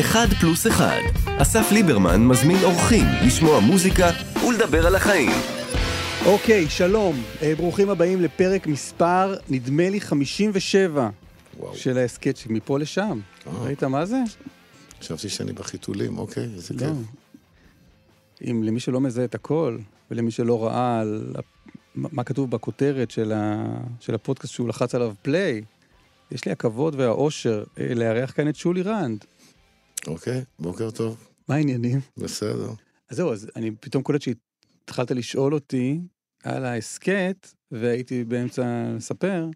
אחד פלוס אחד. אסף ליברמן מזמין אורחים לשמוע מוזיקה ולדבר על החיים. אוקיי, שלום. אה, ברוכים הבאים לפרק מספר, נדמה לי 57 וואו. של ההסכת שמפה לשם. אה. ראית מה זה? חשבתי שאני בחיתולים, אוקיי, איזה לא. כיף. אם למי שלא מזהה את הכל, ולמי שלא ראה על מה כתוב בכותרת של, ה... של הפודקאסט שהוא לחץ עליו פליי, יש לי הכבוד והאושר אה, לארח כאן את שולי רנד. אוקיי, בוקר טוב, מה העניינים? בסדר. אז זהו, אז אני פתאום קולט שהתחלת לשאול אותי על ההסכת, והייתי באמצע לספר,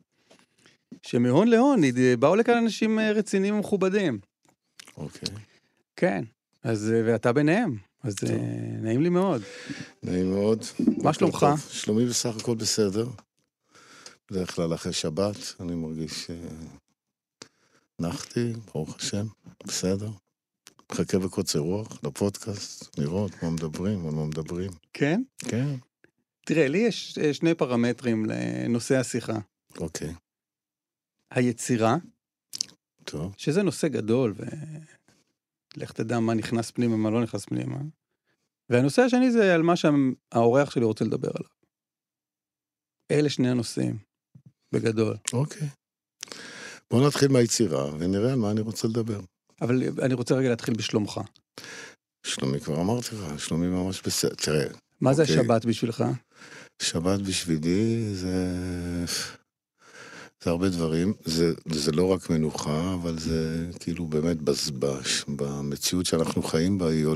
שמהון להון באו לכאן אנשים אה, רציניים ומכובדים. אוקיי. כן, אז, אה, ואתה ביניהם, אז טוב. אה, נעים לי מאוד. נעים מאוד. בוקר שלומך? טוב. שלומי בסך הכל בסדר. בדרך כלל אחרי שבת אני מרגיש שנחתי, ברוך השם, בסדר. מחכה בקוצר רוח לפודקאסט, לראות מה מדברים, על מה מדברים. כן? כן. תראה, לי יש אה, שני פרמטרים לנושא השיחה. אוקיי, היצירה, טוב. שזה נושא גדול, ולך תדע מה נכנס פנימה, מה לא נכנס פנימה. והנושא השני זה על מה שהאורח שלי רוצה לדבר עליו. אלה שני הנושאים, בגדול. אוקיי. בואו נתחיל מהיצירה ונראה על מה אני רוצה לדבר. אבל אני רוצה רגע להתחיל בשלומך. שלומי כבר אמרתי לך, שלומי ממש בסדר. תראה, מה זה אוקיי. השבת בשבילך? שבת בשבילי זה... זה הרבה דברים, זה, זה לא רק מנוחה, אבל זה כאילו באמת בזבש. במציאות שאנחנו חיים בה, היא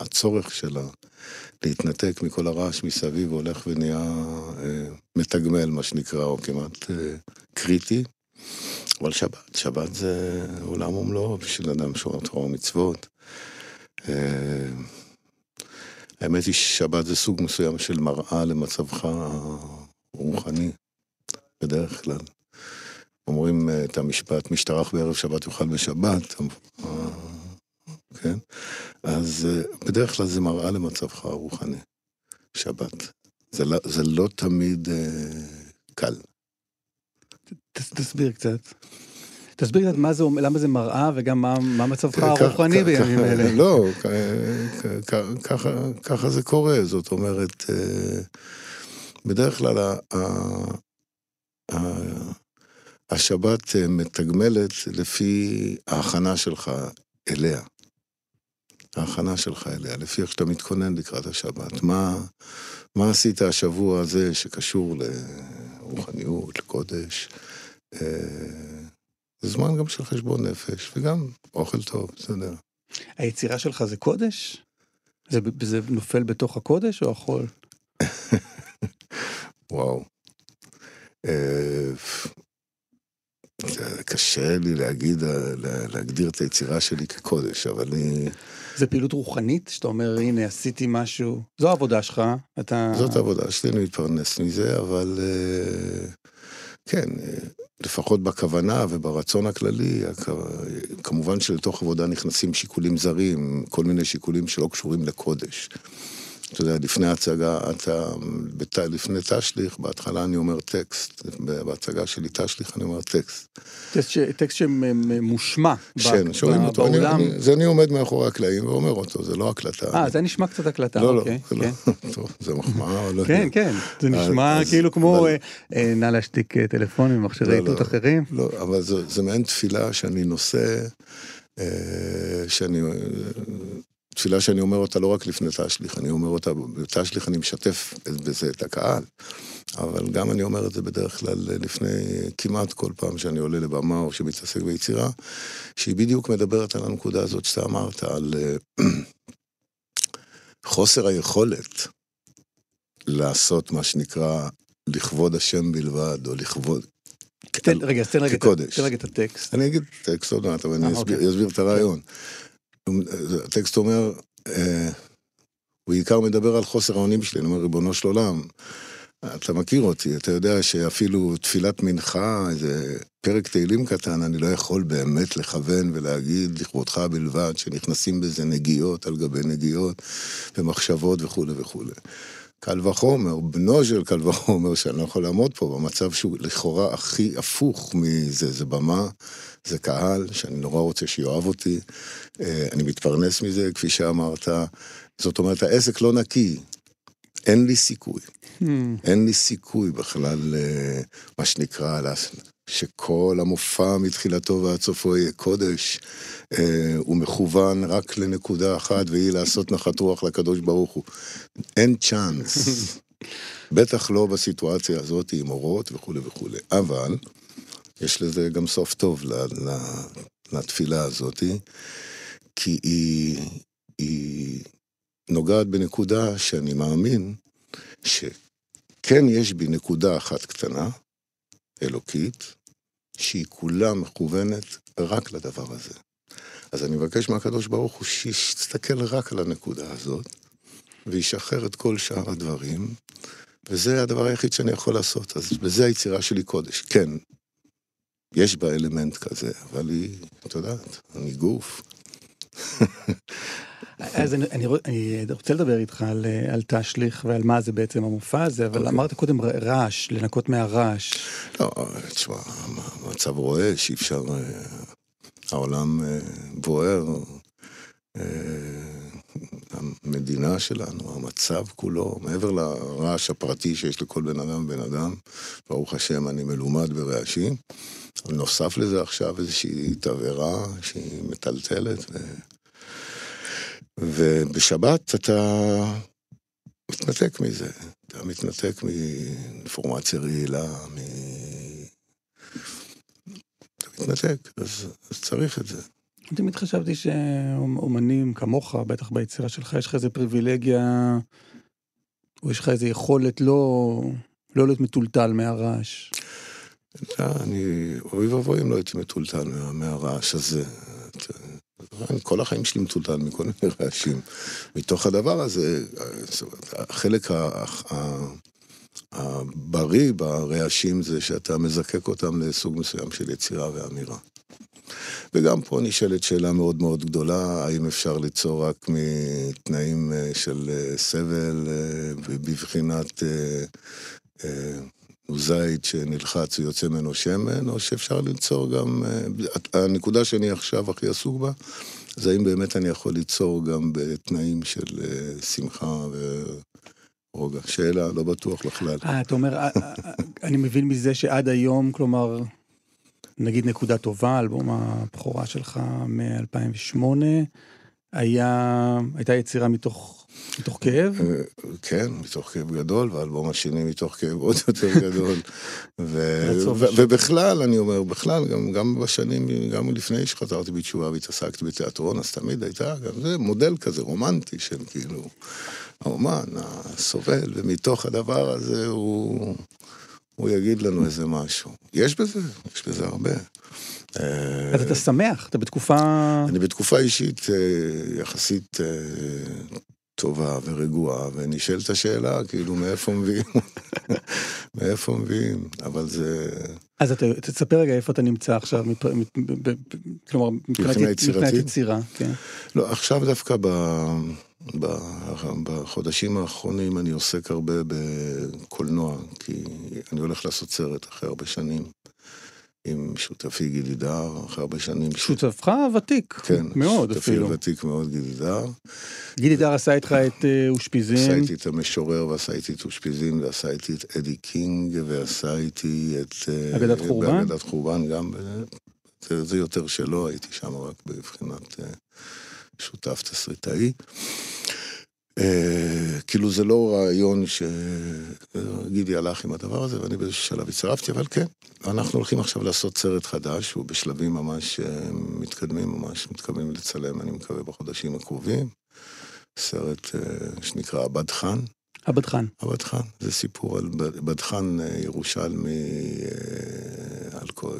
הצורך שלה להתנתק מכל הרעש מסביב הולך ונהיה אה, מתגמל, מה שנקרא, או כמעט אה, קריטי. אבל שבת, שבת זה עולם ומלואו בשביל אדם שומר תורה ומצוות. אה, האמת היא ששבת זה סוג מסוים של מראה למצבך הרוחני, בדרך כלל. אומרים אה, את המשפט, משתרך בערב שבת יאכל בשבת, אה, כן? אז בדרך כלל זה מראה למצבך הרוחני, שבת. זה לא, זה לא תמיד קל. תסביר קצת. תסביר קצת מה זה, למה זה מראה וגם מה, מה מצבך הרוחני בימים האלה. לא, ככה- זה קורה, זאת אומרת, אה, בדרך כלל ה- השבת אה, מתגמלת לפי ההכנה שלך אליה. ההכנה שלך אליה, לפי איך שאתה מתכונן לקראת השבת. מה, מה עשית השבוע הזה שקשור לרוחניות, לקודש? אה, זה זמן גם של חשבון נפש, וגם אוכל טוב, בסדר. היצירה שלך זה קודש? זה, זה נופל בתוך הקודש או החול? וואו. אה, קשה לי להגיד, לה- להגדיר את היצירה שלי כקודש, אבל אני... זה פעילות רוחנית שאתה אומר הנה עשיתי משהו זו העבודה שלך אתה זאת העבודה שלי, אני מתפרנס מזה, אבל אה, כן, אה, לפחות בכוונה וברצון הכללי, הכ- כמובן שלתוך עבודה נכנסים שיקולים זרים, כל מיני שיקולים שלא קשורים לקודש. אתה יודע, לפני ההצגה, אתה, בת, לפני תשליך, בהתחלה אני אומר טקסט, בהצגה שלי תשליך אני אומר טקסט. טקסט, ש... טקסט שמושמע ב- כן, שומעים ב- אותו, אני, באולם. אני, זה אני עומד מאחורי הקלעים ואומר אותו, זה לא הקלטה. אה זה נשמע קצת הקלטה לא, לא, אוקיי, זה כן. לא, טוב, זה מחמאה או לא כן. כן, זה נשמע אז- כאילו כמו אבל- אה, אה, נא להשתיק אה, טלפונים, מכשירי לא, איתות לא. אחרים. לא, אבל זה, זה מעין תפילה שאני נושא, אה, שאני, אה, תפילה שאני אומר אותה לא רק לפני תשליך, אני אומר אותה, בתשליך אני משתף בזה את הקהל, אבל גם אני אומר את זה בדרך כלל לפני כמעט כל פעם שאני עולה לבמה או שמתעסק ביצירה, שהיא בדיוק מדברת על הנקודה הזאת שאתה אמרת, על אה, חוסר היכולת לעשות מה שנקרא לכבוד השם בלבד, או לכבוד... תן, רגע, אז תן רגע. תן רגע את הטקסט. אני אגיד טקסט עוד מעט, אבל אני אה, אסביר, אוקיי. אסביר את הרעיון. הטקסט אומר, אה, הוא בעיקר מדבר על חוסר האונים שלי, אני אומר, ריבונו של עולם, אתה מכיר אותי, אתה יודע שאפילו תפילת מנחה, איזה פרק תהילים קטן, אני לא יכול באמת לכוון ולהגיד לכבודך בלבד, שנכנסים בזה נגיעות על גבי נגיעות ומחשבות וכולי וכולי. קל וחומר, בנו של קל וחומר, שאני לא יכול לעמוד פה במצב שהוא לכאורה הכי הפוך מזה, זה במה, זה קהל, שאני נורא רוצה שיאהב אותי, אה, אני מתפרנס מזה, כפי שאמרת, זאת אומרת, העסק לא נקי, אין לי סיכוי. Hmm. אין לי סיכוי בכלל, אה, מה שנקרא, שכל המופע מתחילתו ועד סופו יהיה קודש. אה, הוא מכוון רק לנקודה אחת, והיא לעשות נחת רוח לקדוש ברוך הוא. אין צ'אנס. בטח לא בסיטואציה הזאת עם אורות וכולי וכולי. אבל, יש לזה גם סוף טוב לתפילה הזאת, כי היא, היא נוגעת בנקודה שאני מאמין שכן יש בי נקודה אחת קטנה, אלוקית, שהיא כולה מכוונת רק לדבר הזה. אז אני מבקש מהקדוש ברוך הוא שיסתכל רק על הנקודה הזאת, וישחרר את כל שאר הדברים, וזה הדבר היחיד שאני יכול לעשות. אז בזה היצירה שלי קודש. כן, יש בה אלמנט כזה, אבל היא, את יודעת, אני גוף. אז אני, אני, אני רוצה לדבר איתך על, על תשליך ועל מה זה בעצם המופע הזה, אבל okay. אוקיי. אמרת קודם רעש, לנקות מהרעש. לא, תשמע, המצב רועש, אי אפשר... אה, העולם אה, בוער, אה, המדינה שלנו, המצב כולו, מעבר לרעש הפרטי שיש לכל בן אדם ובן אדם, ברוך השם, אני מלומד ברעשים. נוסף לזה עכשיו איזושהי תבערה שהיא מטלטלת, ו... ובשבת אתה מתנתק מזה, אתה מתנתק מאינפורמציה רעילה, מ... אתה מתנתק, אז, אז צריך את זה. תמיד חשבתי שאומנים כמוך, בטח ביצירה שלך, יש לך איזה פריבילגיה, או יש לך איזה יכולת לא, לא להיות מטולטל מהרעש. אני, אוי ואבוי אם לא הייתי מטולטל מה, מהרעש הזה. כל החיים שלי מטולטל מכל מיני רעשים. מתוך הדבר הזה, החלק הבריא ברעשים זה שאתה מזקק אותם לסוג מסוים של יצירה ואמירה. וגם פה נשאלת שאלה מאוד מאוד גדולה, האם אפשר ליצור רק מתנאים אה, של אה, סבל אה, בבחינת זית שנלחץ ויוצא ממנו שמן, או שאפשר ליצור גם... הנקודה שאני עכשיו הכי עסוק בה, זה האם באמת אני יכול ליצור גם בתנאים של שמחה ו... רוגע, שאלה, לא בטוח בכלל. אה, אתה אומר, אני מבין מזה שעד היום, כלומר, נגיד נקודה טובה, אלבום הבכורה שלך מ-2008, היה, הייתה יצירה מתוך, מתוך כאב? אה, כן, מתוך כאב גדול, והאלבום השני מתוך כאב עוד יותר גדול. ובכלל, אני אומר, בכלל, גם, גם בשנים, גם לפני שחזרתי בתשובה והתעסקתי בתיאטרון, אז תמיד הייתה גם זה מודל כזה רומנטי של כאילו, האומן הסובל, ומתוך הדבר הזה הוא... הוא יגיד לנו איזה משהו. יש בזה, יש בזה הרבה. אה, אז אתה שמח, אתה בתקופה... אני בתקופה אישית אה, יחסית טובה ורגועה, ונשאלת השאלה, כאילו, מאיפה מביאים? מאיפה מביאים? אבל זה... אז אתה תספר רגע איפה אתה נמצא עכשיו, כלומר, מבחינת יצירה. כן. לא, עכשיו דווקא בחודשים האחרונים אני עוסק הרבה בקולנוע, כי אני הולך לעשות סרט אחרי הרבה שנים. עם שותפי גידי דר, אחרי הרבה שנים. שותפך ותיק, כן, מאוד אפילו. שותפי ותיק מאוד, גידי דר. גידי דר עשה איתך את אה, אושפיזין. עשה איתי את המשורר, ועשה איתי את אושפיזין, ועשה איתי את אדי קינג, ועשה איתי את... אה, אגדת חורבן? אגדת חורבן גם. זה, זה יותר שלו, הייתי שם רק בבחינת אה, שותף תסריטאי. אה, כאילו זה לא רעיון שגידי הלך עם הדבר הזה, ואני באיזשהו שלב הצטרפתי, אבל כן, אנחנו הולכים עכשיו לעשות סרט חדש, הוא בשלבים ממש אה, מתקדמים, ממש מתכוונים לצלם, אני מקווה, בחודשים הקרובים. סרט אה, שנקרא הבדחן. הבדחן. הבדחן, זה סיפור על בדחן ירושלמי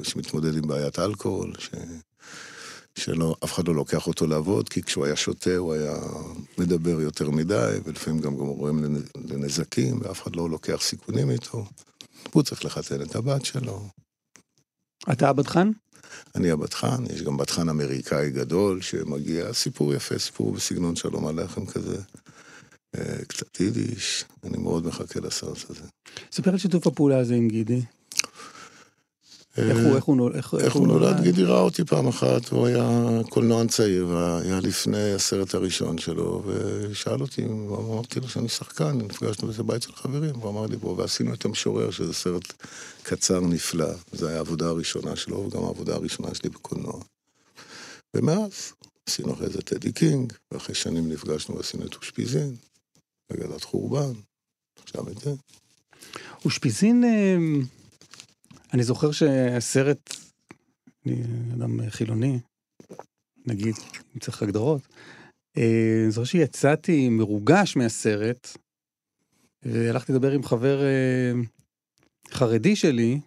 שמתמודד עם בעיית אלכוהול. שלא, אף אחד לא לוקח אותו לעבוד, כי כשהוא היה שותה הוא היה מדבר יותר מדי, ולפעמים גם גורם לנזקים, ואף אחד לא לוקח סיכונים איתו. הוא צריך לחתן את הבת שלו. אתה הבדחן? אני הבדחן, יש גם בדחן אמריקאי גדול שמגיע, סיפור יפה, סיפור בסגנון שלום הלחם כזה. אה, קצת יידיש, אני מאוד מחכה לסרט הזה. ספר על שיתוף הפעולה הזה עם גידי. איך הוא, איך הוא נולד? איך, איך הוא נולד? גידי ראה אותי פעם אחת, הוא היה קולנוען צעיר, והיה לפני הסרט הראשון שלו, ושאל אותי, אמרתי לו שאני שחקן, נפגשנו באיזה בית של חברים, הוא אמר לי בוא, ועשינו את המשורר, שזה סרט קצר נפלא. זו הייתה העבודה הראשונה שלו, וגם העבודה הראשונה שלי בקולנוע. ומאז עשינו אחרי זה סדי קינג, ואחרי שנים נפגשנו ועשינו את אושפיזין, אגדת חורבן, עכשיו את זה. אושפיזין, אה, אני זוכר שהסרט, אני אדם חילוני, נגיד, אם צריך הגדרות, אה, אני זוכר שיצאתי מרוגש מהסרט, והלכתי לדבר עם חבר אה, חרדי שלי,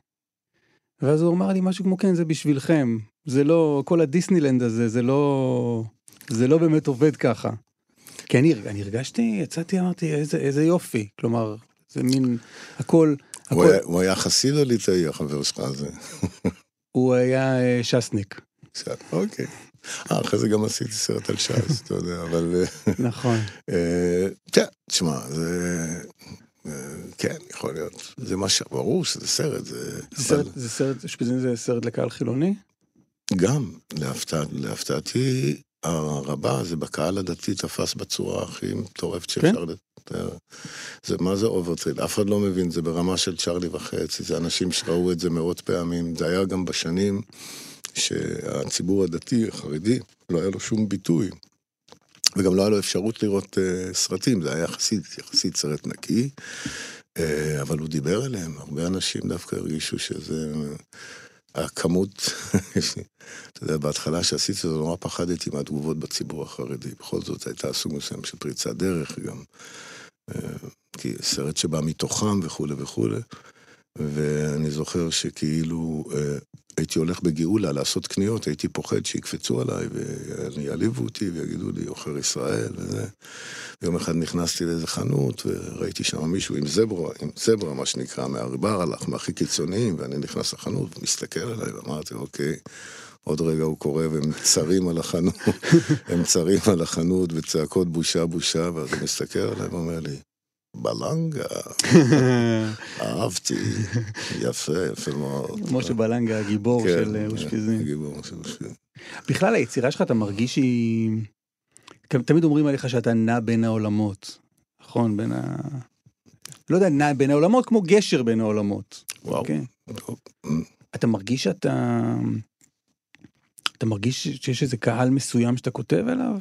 ואז הוא אמר לי משהו כמו כן זה בשבילכם זה לא כל הדיסנילנד הזה זה לא זה לא באמת עובד ככה. כי אני, אני הרגשתי יצאתי אמרתי איזה איזה יופי כלומר זה מין הכל. הוא, הכל... היה, הוא היה חסיד או ליטאי החבר שלך הזה? הוא היה אה, ש"סניק. אוקיי. אה, אחרי זה גם עשיתי סרט על ש"ס, אתה יודע, אבל... אה, נכון. כן, תשמע, זה... כן, יכול להיות. זה מה ש... ברור שזה סרט, זה... זה סרט, אשפזין זה סרט לקהל חילוני? גם, להפתעתי הרבה, זה בקהל הדתי תפס בצורה הכי מטורפת שאפשר לתאר. זה מה זה overrated, אף אחד לא מבין, זה ברמה של צ'רלי וחצי, זה אנשים שראו את זה מאות פעמים, זה היה גם בשנים שהציבור הדתי, החרדי, לא היה לו שום ביטוי. וגם לא היה לו אפשרות לראות uh, סרטים, זה היה יחסית, יחסית סרט נקי, uh, אבל הוא דיבר אליהם, הרבה אנשים דווקא הרגישו שזה... הכמות, אתה יודע, בהתחלה שעשיתי זה, נורא פחדתי מהתגובות בציבור החרדי. בכל זאת הייתה סוג מסוים של פריצת דרך גם. Uh, כי סרט שבא מתוכם וכולי וכולי. ואני זוכר שכאילו אה, הייתי הולך בגאולה לעשות קניות, הייתי פוחד שיקפצו עליי ויעליבו אותי ויגידו לי, עוכר ישראל וזה. יום אחד נכנסתי לאיזה חנות וראיתי שם מישהו עם זברה, עם זברה, מה שנקרא, מהריבר הלך, מהכי קיצוניים, ואני נכנס לחנות ומסתכל עליי ואמרתי, אוקיי. עוד רגע הוא קורא והם צרים על החנות, הם צרים על החנות בצעקות בושה בושה, ואז הוא מסתכל עליי ואומר לי, בלנגה, אהבתי, יפה, יפה מאוד. משה בלנגה, הגיבור כן, של אה, אושפיזין. הגיבור של אושפיזין. בכלל היצירה שלך אתה מרגיש שהיא... תמיד אומרים עליך שאתה נע בין העולמות, נכון? בין ה... לא יודע, נע בין העולמות כמו גשר בין העולמות. וואו. אוקיי? אתה מרגיש שאתה... אתה מרגיש שיש איזה קהל מסוים שאתה כותב אליו?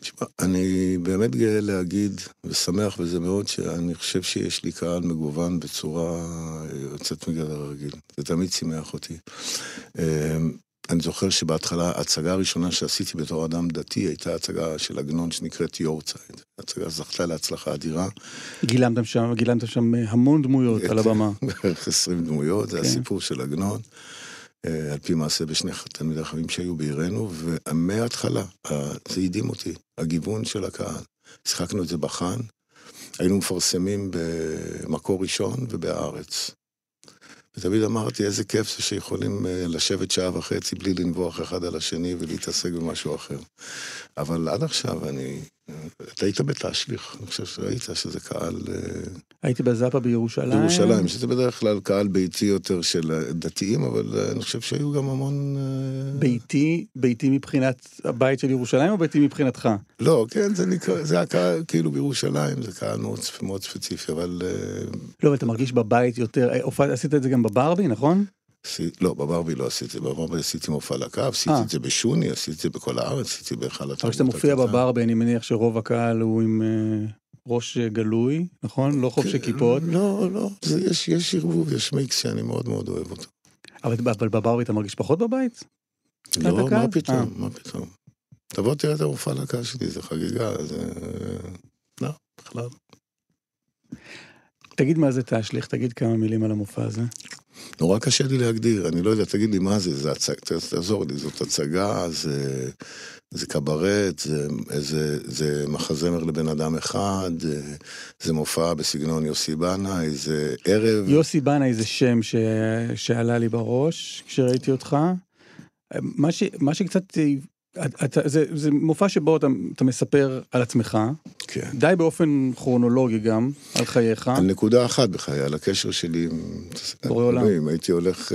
תשמע, אני באמת גאה להגיד, ושמח בזה מאוד, שאני חושב שיש לי קהל מגוון בצורה יוצאת מגדר הרגיל. זה תמיד שימח אותי. אמ, אני זוכר שבהתחלה, ההצגה הראשונה שעשיתי בתור אדם דתי הייתה הצגה של עגנון שנקראת יורצייד. הצגה זכתה להצלחה אדירה. גילמתם שם, גילמתם שם המון דמויות על הבמה. בערך 20 דמויות, זה כן. הסיפור של עגנון. אה, על פי מעשה בשני תלמידי חכמים שהיו בעירנו, ומההתחלה, אה, זה הדהים אותי, הגיוון של הקהל. שיחקנו את זה בחאן, היינו מפרסמים במקור ראשון ובהארץ. ותמיד אמרתי, איזה כיף זה שיכולים אה, לשבת שעה וחצי בלי לנבוח אחד על השני ולהתעסק במשהו אחר. אבל עד עכשיו אני... אתה היית בתשליך, אני חושב שראית שזה קהל... אה, הייתי בזאפה בירושלים. בירושלים, שזה בדרך כלל קהל ביתי יותר של דתיים, אבל אה, אני חושב שהיו גם המון... אה, ביתי, ביתי מבחינת הבית של ירושלים או ביתי מבחינתך? לא, כן, זה נקרא, זה הקהל, כאילו בירושלים, זה קהל מאוד, מאוד ספציפי, אבל... לא, ואתה מרגיש בבית יותר, עשית את זה גם בברבי, נכון? לא, בברבי לא עשיתי את זה, בברבי עשיתי מופע לקו, עשיתי אה. את זה בשוני, עשיתי את זה בכל הארץ, עשיתי בהיכל אבל כשאתה מופיע בברבי, אני מניח שרוב הקהל הוא עם אה, ראש אה, גלוי, נכון? לא חובשי כיפות. לא, לא, יש, ערבוב, יש מיקס שאני מאוד מאוד אוהב אותו. אבל בברבי אתה מרגיש פחות בבית? לא? מה פתאום. מה פתאום. תבוא תראה את המופע לקהל שלי, זה חגיגה, זה... לא, בכלל. תגיד מה זה תשליך, תגיד כמה מילים על המופע הזה. נורא קשה לי להגדיר, אני לא יודע, תגיד לי מה זה, זה הצג, תעזור לי, זאת הצגה, זה, זה קברט, זה, זה, זה מחזמר לבן אדם אחד, זה מופע בסגנון יוסי בנאי, זה ערב, יוסי בנאי זה שם ש... שעלה לי בראש כשראיתי אותך. מה, ש... מה שקצת אתה, זה, זה מופע שבו אתה, אתה מספר על עצמך, כן. די באופן כרונולוגי גם, על חייך. על נקודה אחת בחיי, על הקשר שלי עם... בורא עולם. אם הייתי הולך,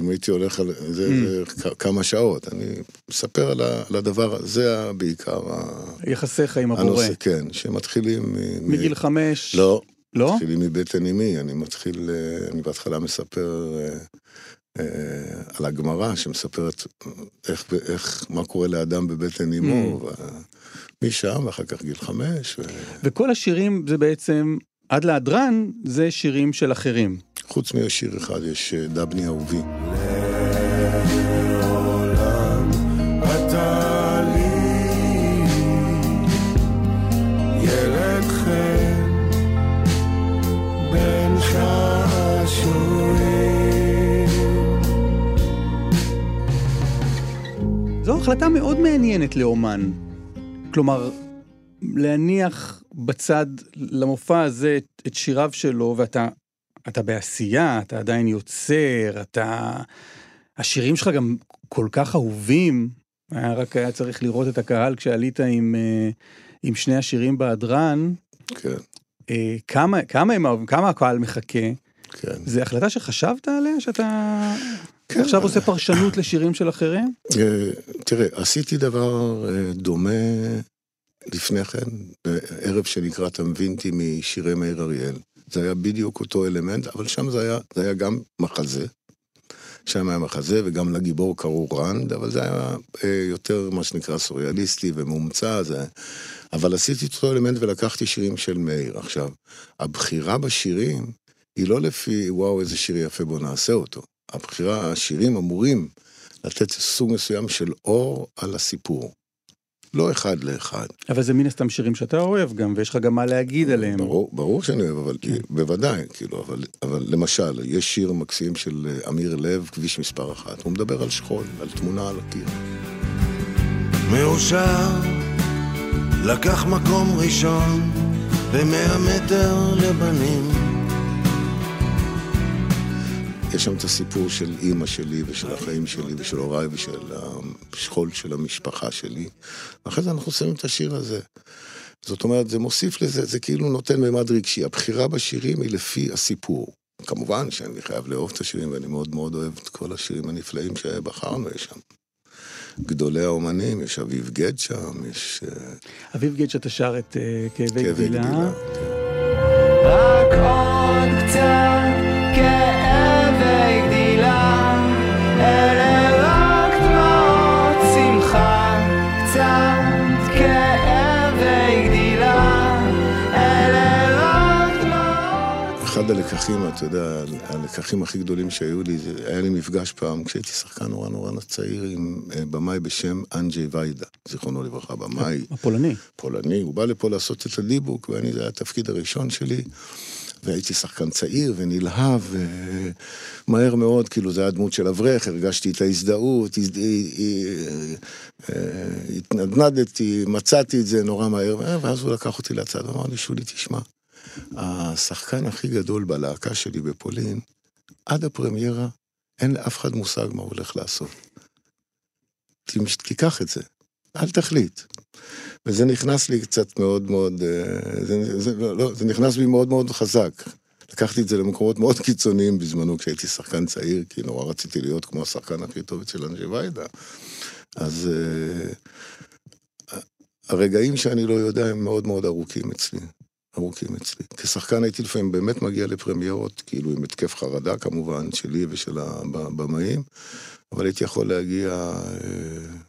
אם הייתי הולך על זה, זה כ- כמה שעות, אני מספר על ה- על הדבר, הזה בעיקר ה- יחסיך עם הבורא. הנושא, כן, שמתחילים מ- מ- מגיל חמש. לא, לא? מתחילים מבטן אמי, אני מתחיל, אה, אני בהתחלה מספר אה, אה, על הגמרא, שמספרת איך, איך, מה קורה לאדם בבטן אמו, ו- משם, ואחר כך גיל חמש, ו- וכל השירים זה בעצם, עד להדרן, זה שירים של אחרים. חוץ משיר אחד, יש אה, דבני אהובי. זו החלטה מאוד מעניינת לאומן. כלומר, להניח בצד למופע הזה את, שיריו שלו, ואתה אתה בעשייה, אתה עדיין יוצר, אתה... השירים שלך גם כל כך אהובים. היה רק היה צריך לראות את הקהל כשעלית עם, אה, עם שני השירים בהדרן. כן, אה, כמה, כמה הם כמה הקהל מחכה. כן. זו החלטה שחשבת עליה, שאתה עכשיו אבל- עושה פרשנות לשירים של אחרים? אה, תראה, עשיתי דבר אה, דומה לפני כן, בערב שנקרא תמבינתי משירי מאיר אריאל. זה היה בדיוק אותו אלמנט, אבל שם זה היה, זה היה גם מחזה. שם היה מחזה, וגם לגיבור קראו רנד, אבל זה היה אה, יותר מה שנקרא סוריאליסטי ומומצא, זה... אבל עשיתי את אותו אלמנט ולקחתי שירים של מאיר. עכשיו, הבחירה בשירים היא לא לפי, וואו, איזה שיר יפה, בוא נעשה אותו. הבחירה, השירים אמורים לתת סוג מסוים של אור על הסיפור. לא אחד לאחד. אבל זה מן הסתם שירים שאתה אוהב גם, ויש לך גם מה להגיד עליהם. ברור, ברור שאני אוהב, אבל בוודאי, כאילו, אבל, אבל למשל, יש שיר מקסים של אה, אמיר לב, כביש מספר אחת. הוא מדבר על שכול, על תמונה על הקיר. מאושר לקח מקום ראשון במאה מטר לבנים יש שם את הסיפור של אימא שלי ושל החיים שלי ושל הוריי ושל השכול של המשפחה שלי. ואחרי זה אנחנו שמים את השיר הזה. זאת אומרת, זה מוסיף לזה, זה כאילו נותן ממד רגשי. הבחירה בשירים היא לפי הסיפור. כמובן שאני חייב לאהוב את השירים, ואני מאוד מאוד אוהב את כל השירים הנפלאים שבחרנו, יש שם. גדולי האומנים, יש אביב גד שם, יש אה, אביב גד שאתה שר את אה, כאבי. גדילה. כן. רק עוד קצת אחד הלקחים, אתה יודע, הלקחים הכי גדולים שהיו לי, זה היה לי מפגש פעם, כשהייתי שחקן נורא נורא צעיר עם אה, במאי בשם אנג'י ויידה, זיכרונו לברכה, במאי הפולני. פולני, הוא בא לפה לעשות את הדיבוק, ואני, זה היה התפקיד הראשון שלי, והייתי שחקן צעיר ונלהב, ומהר מאוד, כאילו, זה היה דמות של אברך, הרגשתי את ההזדהות, הזד... אה, אה, התנדנדתי, מצאתי את זה נורא מהר, ואז הוא לקח אותי לצד ואמר לי, שולי, תשמע, השחקן הכי גדול בלהקה שלי בפולין, עד הפרמיירה, אין לאף אחד מושג מה הוא הולך לעשות. תיקח את זה, אל תחליט. וזה נכנס לי קצת מאוד מאוד, אה, זה, זה, לא, לא, זה נכנס בי מאוד מאוד חזק. לקחתי את זה למקומות מאוד קיצוניים בזמנו כשהייתי שחקן צעיר, כי נורא רציתי להיות כמו השחקן הכי טוב אצל אנשי ויידה. אז uh, הרגעים שאני לא יודע הם מאוד מאוד ארוכים אצלי. ארוכים אצלי. כשחקן הייתי לפעמים באמת מגיע לפרמיירות, כאילו עם התקף חרדה כמובן, שלי ושל הבמאים, אבל הייתי יכול להגיע... אה,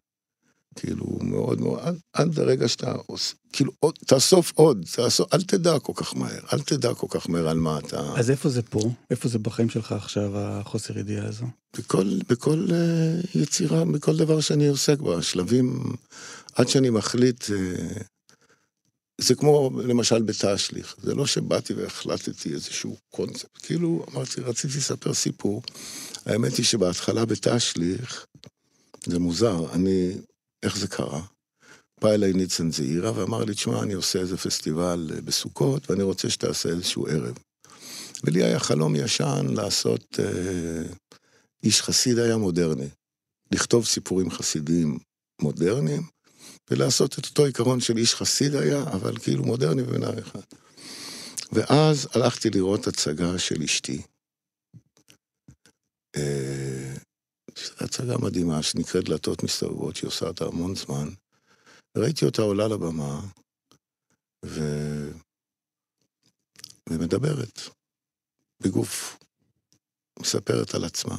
כאילו, מאוד מאוד, עד, עד הרגע שאתה עושה, כאילו, עוד, תאסוף עוד, תאסוף, אל תדע כל כך מהר, אל תדע כל כך מהר על מה אתה... אז איפה זה פה? איפה זה בחיים שלך עכשיו, החוסר ידיעה הזו? בכל, בכל uh, יצירה, בכל דבר שאני עוסק בה, שלבים, עד שאני מחליט, uh, זה כמו למשל בתשליך, זה לא שבאתי והחלטתי איזשהו קונספט, כאילו אמרתי, רציתי לספר סיפור, האמת היא שבהתחלה בתשליך, זה מוזר, אני, איך זה קרה? בא אליי ניצן זעירה ואמר לי, תשמע, אני עושה איזה פסטיבל אה, בסוכות ואני רוצה שתעשה איזשהו ערב. ולי היה חלום ישן לעשות, אה, איש חסיד היה מודרני, לכתוב סיפורים חסידיים מודרניים, ולעשות את אותו עיקרון של איש חסיד היה, אבל כאילו מודרני בנער אחד. ואז הלכתי לראות הצגה של אשתי. אה, הצגה מדהימה שנקראת דלתות מסתובבות, שהיא עושה אותה המון זמן. ראיתי אותה עולה לבמה, ו... ומדברת בגוף, מספרת על עצמה.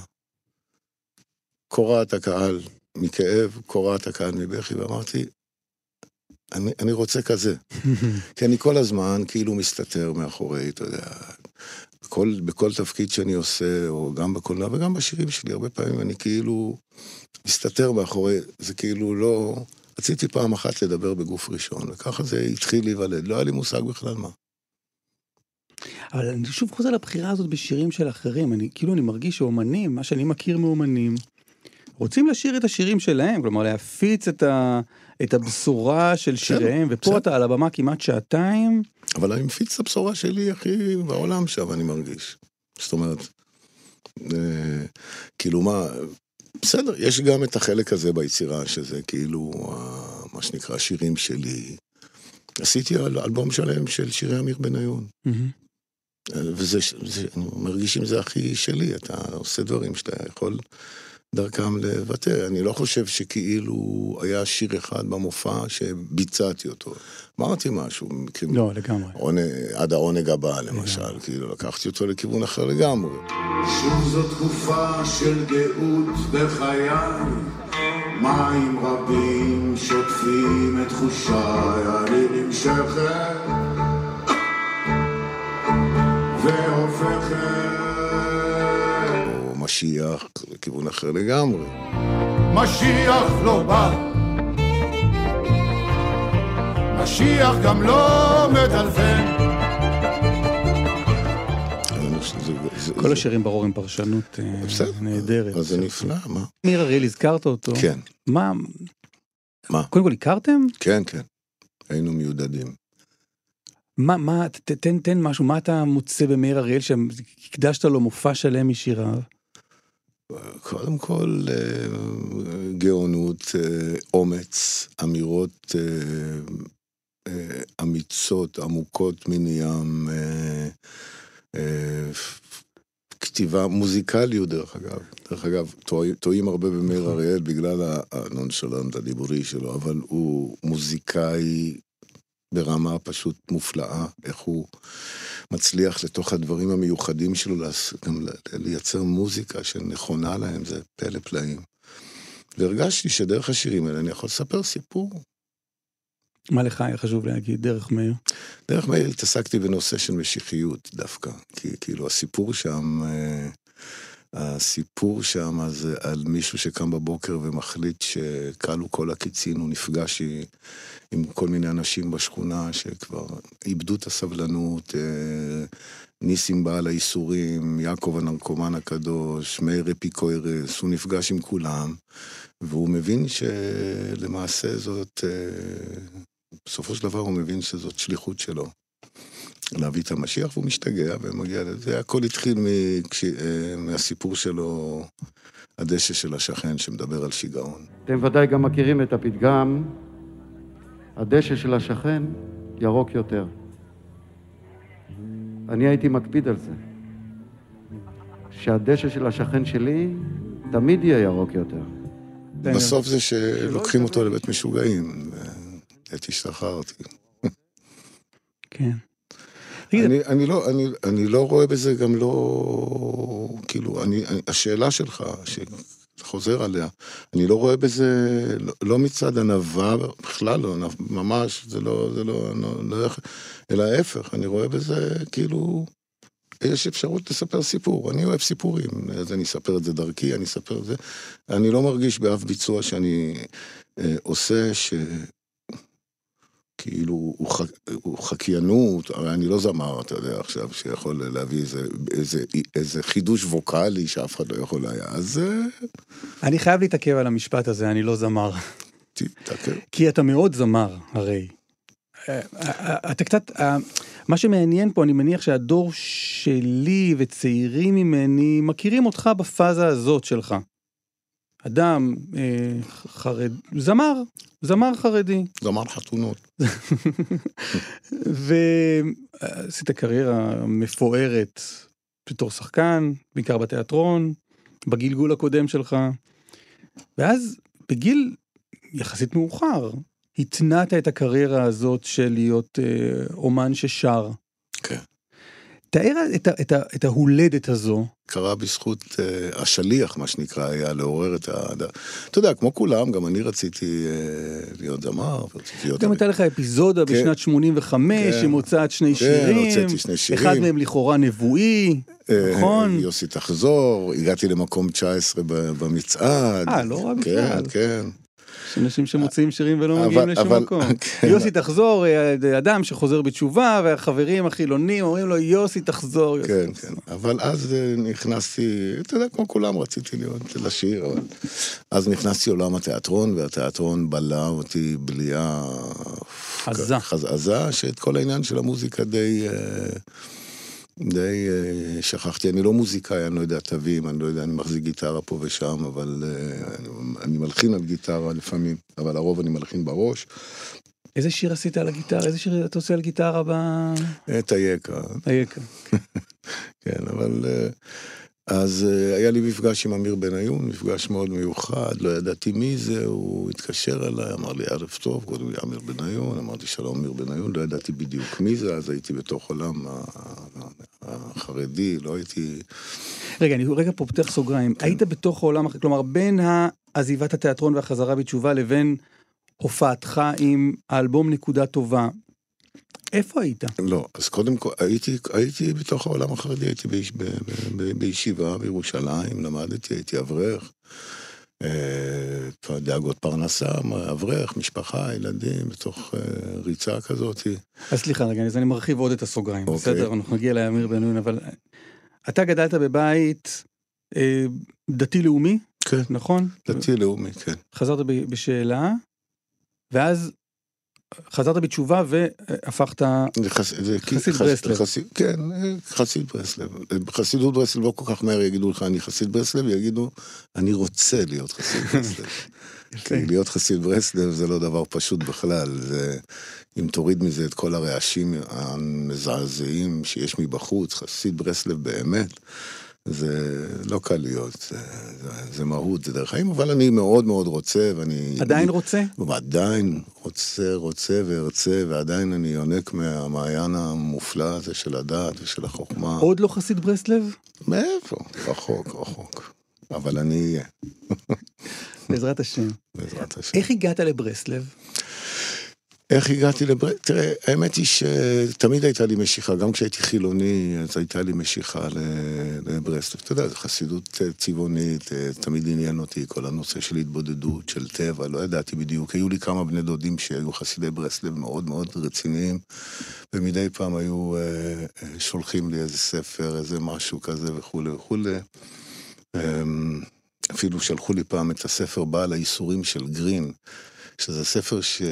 קורעת הקהל מכאב, קורעת הקהל מבכי, ואמרתי, אני, אני רוצה כזה. כי אני כל הזמן כאילו מסתתר מאחורי, אתה יודע, בכל, בכל תפקיד שאני עושה, או גם בקולנוע וגם בשירים שלי, הרבה פעמים אני כאילו מסתתר מאחורי, זה כאילו לא... רציתי פעם אחת לדבר בגוף ראשון, וככה זה התחיל להיוולד, לא היה לי מושג בכלל מה. אבל אני שוב חוזר לבחירה הזאת בשירים של אחרים, אני כאילו אני מרגיש שאומנים, מה שאני מכיר מאומנים, רוצים לשיר את השירים שלהם, כלומר להפיץ את, ה, את הבשורה של שיריהם, ופה בסדר. אתה על הבמה כמעט שעתיים. אבל אני מפיץ את הבשורה שלי, הכי בעולם שם, אני מרגיש. זאת אומרת, אה, כאילו מה, בסדר, יש גם את החלק הזה ביצירה, שזה כאילו, אה, מה שנקרא, שירים שלי. עשיתי אל- אלבום שלם של שירי אמיר בניון. אה, וזה, זה, אני מרגיש עם זה הכי שלי, אתה עושה דברים שאתה יכול דרכם לבטא. אני לא חושב שכאילו היה שיר אחד במופע שביצעתי אותו. אמרתי משהו, במקרים... לא, לגמרי. עונג, עד העונג הבא, למשל, כאילו, לקחתי אותו לכיוון אחר לגמרי. שוב זו תקופה של גאות בחיי, מים רבים שוטפים את תחושיי, אני נמשכת והופכת. משיח, לכיוון אחר לגמרי. משיח לא בא, משיח גם לא זה- כל זה- השירים ברור עם פרשנות אה, נהדרת. אז זה נפלא, מה? אמיר אריאל, הזכרת אותו. כן, מה? מה? קודם כל הכרתם? כן, כן. היינו מיודדים. מה, מה, תן, תן משהו, מה אתה מוצא במאיר אריאל שהקדשת לו מופע שלם משיריו? קודם כל, אה, גאונות, אה, אומץ, אמירות אה, אמיצות, עמוקות מני ים, כתיבה, מוזיקליות דרך אגב. דרך אגב, טועים- הרבה במאיר אריאל בגלל הנונשלנט הדיבורי שלו, אבל הוא מוזיקאי ברמה פשוט מופלאה, איך הוא מצליח לתוך הדברים המיוחדים שלו גם לייצר מוזיקה שנכונה להם, זה פלא פלאים. והרגשתי שדרך השירים האלה אני יכול לספר סיפור. מה לך היה חשוב להגיד, דרך מאיר? דרך מאיר התעסקתי בנושא של משיחיות דווקא, כי כאילו הסיפור שם, אה, הסיפור שם זה על מישהו שקם בבוקר ומחליט שכלו כל הקיצין, הוא נפגש עם כל מיני אנשים בשכונה שכבר איבדו את הסבלנות, אה, ניסים בעל האיסורים, יעקב הנרקומן הקדוש, מאיר אפיקוירס, הוא נפגש עם כולם, והוא מבין שלמעשה זאת, אה, בסופו של דבר הוא מבין שזאת שליחות שלו. להביא את המשיח והוא משתגע ומגיע לזה. הכל התחיל מכש... אה, מהסיפור שלו, הדשא של השכן שמדבר על שיגעון. אתם ודאי גם מכירים את הפתגם, הדשא של השכן ירוק יותר. אני הייתי מקפיד על זה, שהדשא של השכן שלי תמיד יהיה ירוק יותר. בסוף זה שלוקחים אותו לבית משוגעים, עת השתחררתי. כן. אני, אני, לא, אני, אני לא רואה בזה גם לא... כאילו, אני, אני, השאלה שלך, שחוזר עליה, אני לא רואה בזה, לא, לא מצד ענווה, בכלל לא, ממש, זה לא, זה לא, לא, לא אלא ההפך, אני רואה בזה כאילו, יש אפשרות לספר סיפור, אני אוהב סיפורים, אז אני אספר את זה דרכי, אני אספר את זה, אני לא מרגיש באף ביצוע שאני אה, עושה ש... כאילו, הוא, ח... הוא חקיינות, הרי אני לא זמר, אתה יודע, עכשיו, שיכול להביא איזה, איזה, איזה חידוש ווקאלי שאף אחד לא יכול היה, אז אה, אני חייב להתעכב על המשפט הזה, אני לא זמר. ת- תעכב. כי אתה מאוד זמר, הרי. אה, אה, אתה קצת, מה שמעניין פה, אני מניח שהדור שלי וצעירים ממני מכירים אותך בפאזה הזאת שלך. אדם אה, חרד, זמר, זמר חרדי. זמר חתונות. ועשית קריירה מפוארת בתור שחקן, בעיקר בתיאטרון, בגלגול הקודם שלך, ואז בגיל יחסית מאוחר, התנעת את הקריירה הזאת של להיות אה, אומן ששר. כן. תאר את, את, ה- את ההולדת הזו. קרה בזכות uh, השליח, מה שנקרא, היה לעורר את ה... אתה יודע, כמו כולם, גם אני רציתי uh, להיות זמר, ורציתי להיות... גם הייתה לך אפיזודה כן. בשנת 85 כן. עם הוצאת שני כן, שירים, הוצאתי שני שירים. אחד מהם לכאורה נבואי, אה, נכון? יוסי תחזור, הגעתי למקום 19 ב- במצעד. אה, לא רע כן, בכלל. כן. יש אנשים שמוציאים שירים ולא אבל- מגיעים לשום אבל- מקום. כן. יוסי תחזור, אה, אדם שחוזר בתשובה, והחברים החילונים אומרים לו, יוסי תחזור. יוסי כן, תחזור." כן, אבל אז אה, נכנסתי, אתה יודע, כמו כולם רציתי להיות, לשיר, אבל אז נכנסתי לעולם התיאטרון, והתיאטרון בלע אותי בליעה... עזה. עזה, שאת כל העניין של המוזיקה די... די אה, שכחתי, אני לא מוזיקאי, אני לא יודע תווים, אני לא יודע, אני מחזיק גיטרה פה ושם, אבל אה, אני, אני מלחין על גיטרה לפעמים, אבל הרוב אני מלחין בראש. איזה שיר עשית על הגיטרה? איזה שיר אתה עושה על גיטרה ב... את היקה, היקה. כן, אבל... אה, אז אה, היה לי מפגש עם אמיר בניון, מפגש מאוד מיוחד, לא ידעתי מי זה, הוא התקשר אליי, אמר לי ערב טוב, קודם לי אמיר בניון, אמרתי שלום אמיר בניון, לא ידעתי בדיוק מי זה, אז הייתי בתוך עולם החרדי, לא הייתי... רגע, אני רגע פה פותח סוגריים. כן. היית בתוך העולם, כלומר, בין עזיבת התיאטרון והחזרה בתשובה לבין הופעתך עם האלבום נקודה טובה, איפה היית? לא, אז קודם כל, הייתי, הייתי בתוך העולם החרדי, הייתי ביש, ב, ב, ב, בישיבה בירושלים, למדתי, הייתי אברך. אה, דאגות פרנסה, אברך, משפחה, ילדים, בתוך אה, ריצה כזאת. אז סליחה רגע, אז אני מרחיב עוד את הסוגריים, אוקיי. בסדר? אנחנו נגיע לאמיר בן-נון, אבל אתה גדלת בבית אה, דתי-לאומי, כן, נכון? דתי לאומי, כן. חזרת ב- בשאלה, ואז חזרת בתשובה והפכת... חס- חסיד חס- ברסלב. כן, אה, חסיד ברסלב. בחסידות ברסלב לא כל כך מהר יגידו לך אני חסיד ברסלב, יגידו אני רוצה להיות חסיד ברסלב. כי להיות חסיד ברסלב זה לא דבר פשוט בכלל, זה... אם תוריד מזה את כל הרעשים המזעזעים שיש מבחוץ, חסיד ברסלב באמת, זה לא קל להיות, זה, זה, זה מהות, זה דרך חיים, אבל אני מאוד מאוד רוצה, ואני... עדיין רוצה? ועדיין רוצה, רוצה וארצה, ועדיין אני יונק מהמעיין המופלא הזה של הדעת ושל החוכמה. עוד לא חסיד ברסלב? מאיפה? רחוק, רחוק. אבל אני אהיה, בעזרת השם. בעזרת השם. איך הגעת לברסלב? איך הגעתי לברסלב? תראה, האמת היא שתמיד הייתה לי משיכה, גם כשהייתי חילוני, אז הייתה לי משיכה לברסלב. אתה יודע, זו חסידות אה, צבעונית, אה, תמיד עניין אותי כל הנושא של התבודדות, של טבע, לא ידעתי בדיוק. היו לי כמה בני דודים שהיו חסידי ברסלב מאוד מאוד רציניים, ומדי פעם היו אה, שולחים לי איזה ספר, איזה משהו כזה וכולי וכולי. אמ, אפילו שלחו לי פעם את הספר בעל האיסורים של גרין, שזה ספר ש...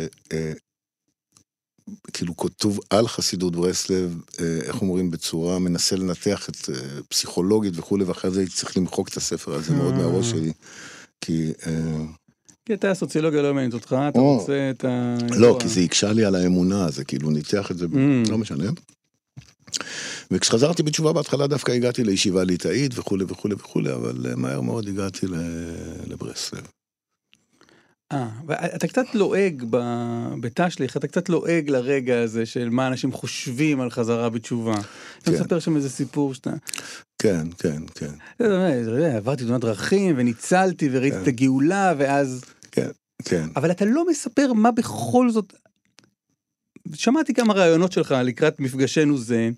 כאילו כתוב על חסידות ברסלב, אה, איך אומרים, בצורה, מנסה לנתח את אה, פסיכולוגית וכולי, ואחרי זה הייתי צריך למחוק את הספר הזה מאוד אה. מהראש שלי. כי... כי אתה הסוציולוגיה לא מעניינת אותך, אתה. רוצה את ה... לא, כי זה הקשה לי על האמונה, זה כאילו ניתח את זה, Mm. לא משנה. וכשחזרתי בתשובה בהתחלה דווקא הגעתי לישיבה ליטאית וכולי וכולי וכולי, אבל מהר מאוד הגעתי לברסלב. אה, ואתה קצת לועג ב- בתשליך, אתה קצת לועג לרגע הזה של מה אנשים חושבים על חזרה בתשובה. אתה כן. מספר שם איזה סיפור שאתה... כן, כן, כן. יודע, אתה יודע, עברתי תאונת דרכים וניצלתי וראיתי כן. את הגאולה ואז... כן, כן. אבל אתה לא מספר מה בכל זאת... שמעתי כמה רעיונות שלך לקראת מפגשנו זה.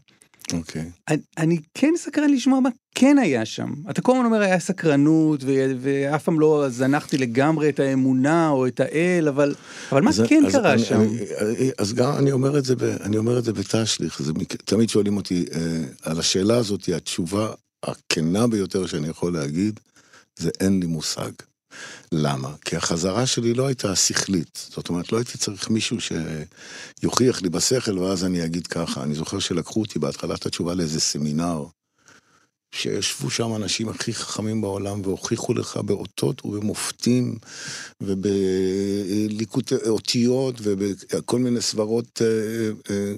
אוקיי. אני, אני כן סקרן לשמוע מה כן היה שם. אתה כל הזמן אומר היה סקרנות ו- ואף פעם לא זנחתי לגמרי את האמונה או את האל, אבל, אבל מה אז- כן אז קרה אני- שם? אני- אז גם אני אומר את זה, ב- אני אומר את זה בתשליך, זה תמיד שואלים אותי אה, על השאלה הזאת, התשובה הכנה ביותר שאני יכול להגיד, זה אין לי מושג. למה? כי החזרה שלי לא הייתה שכלית. זאת אומרת, לא הייתי צריך מישהו שיוכיח לי בשכל, ואז אני אגיד ככה. אני זוכר שלקחו אותי בהתחלת התשובה לאיזה סמינר שישבו שם האנשים הכי חכמים בעולם והוכיחו לך באותות ובמופתים ובליקוטי אותיות ובכל מיני סברות אה, אה,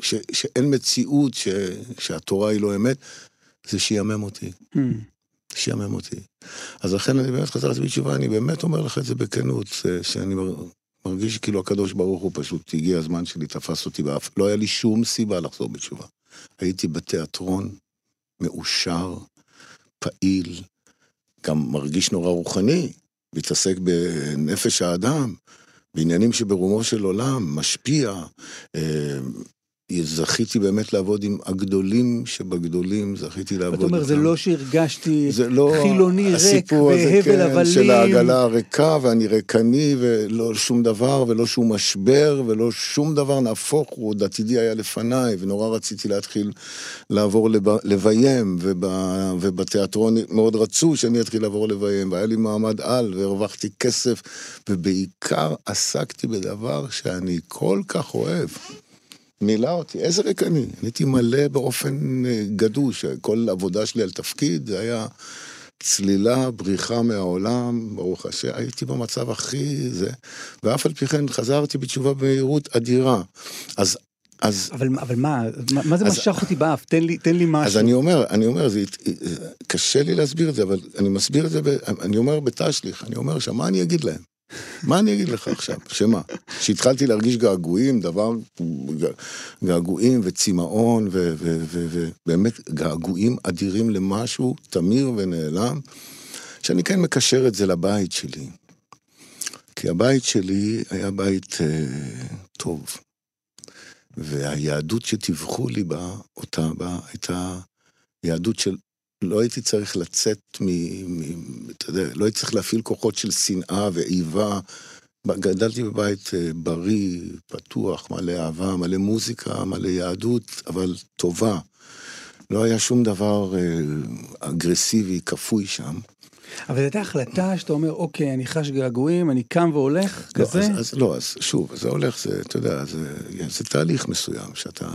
ש, שאין מציאות ש, שהתורה היא לא אמת, זה שיאמם אותי. Hmm. שיאמם אותי. אז לכן אני באמת חזרתי בתשובה, אני באמת אומר לך את זה בכנות, אה, שאני מרגיש כאילו הקדוש ברוך הוא פשוט הגיע הזמן שלי, תפס אותי באף, לא היה לי שום סיבה לחזור בתשובה. הייתי בתיאטרון, מאושר, פעיל, גם מרגיש נורא רוחני, מתעסק בנפש האדם, בעניינים שברומו של עולם, משפיע. אה, זכיתי באמת לעבוד עם הגדולים שבגדולים, זכיתי לעבוד אתה אומר, איתם. זה לא שהרגשתי זה לא חילוני ריק הסיפור הזה, והבל כן, הבלים. של העגלה הריקה ואני ריקני ולא שום דבר ולא שום משבר ולא שום דבר, נהפוך הוא, עוד עתידי היה לפניי ונורא רציתי להתחיל לעבור לב, לביים וב, ובתיאטרון מאוד רצו שאני אתחיל לעבור לביים והיה לי מעמד על והרווחתי כסף ובעיקר עסקתי בדבר שאני כל כך אוהב. מילא אותי, איזה ריקני. אני הייתי מלא באופן אה, גדוש, כל עבודה שלי על תפקיד זה היה צלילה, בריחה מהעולם, ברוך השם, הייתי במצב הכי זה, ואף על פי כן חזרתי בתשובה במהירות אדירה. אז, אז, אבל, אבל מה, מה, מה זה אז- משך אותי באף? תן לי, תן לי משהו. אז אני אומר, אני אומר, זה, קשה לי להסביר את זה, אבל אני מסביר את זה, ב, אני אומר בתשליך, אני אומר שם, מה אני אגיד להם? מה אני אגיד לך עכשיו? שמה? שהתחלתי להרגיש געגועים, דבר, געגועים וצמאון, ובאמת געגועים אדירים למשהו תמיר ונעלם, שאני כן מקשר את זה לבית שלי. כי הבית שלי היה בית אה, טוב, והיהדות שטיווחו לי בה, אותה בה, הייתה יהדות של לא הייתי צריך לצאת מ... מ אתה יודע, לא הייתי צריך להפעיל כוחות של שנאה ואיבה. גדלתי בבית אה, בריא, פתוח, מלא אהבה, מלא מוזיקה, מלא יהדות, אבל טובה. לא היה שום דבר אה, אגרסיבי, כפוי שם. אבל זו הייתה החלטה שאתה אומר, אוקיי, אני חש געגועים, אני קם והולך, לא, כזה? אז, אז לא, אז שוב, זה הולך, זה, אתה יודע, זה, זה תהליך מסוים, שאתה...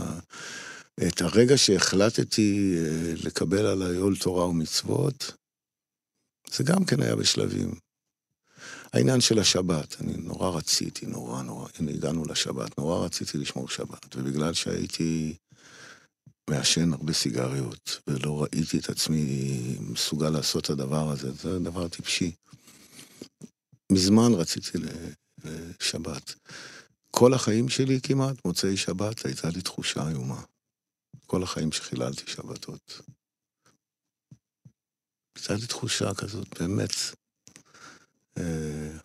את הרגע שהחלטתי אה, לקבל עליי עול תורה ומצוות, זה גם כן היה בשלבים. העניין של השבת, אני נורא רציתי, נורא נורא, הנה הגענו לשבת, נורא רציתי לשמור שבת, ובגלל שהייתי מעשן הרבה סיגריות, ולא ראיתי את עצמי מסוגל לעשות את הדבר הזה, זה דבר טיפשי. מזמן רציתי לשבת. כל החיים שלי כמעט, מוצאי שבת, הייתה לי תחושה איומה. כל החיים שחיללתי שבתות. הייתה לי תחושה כזאת, באמת. אה,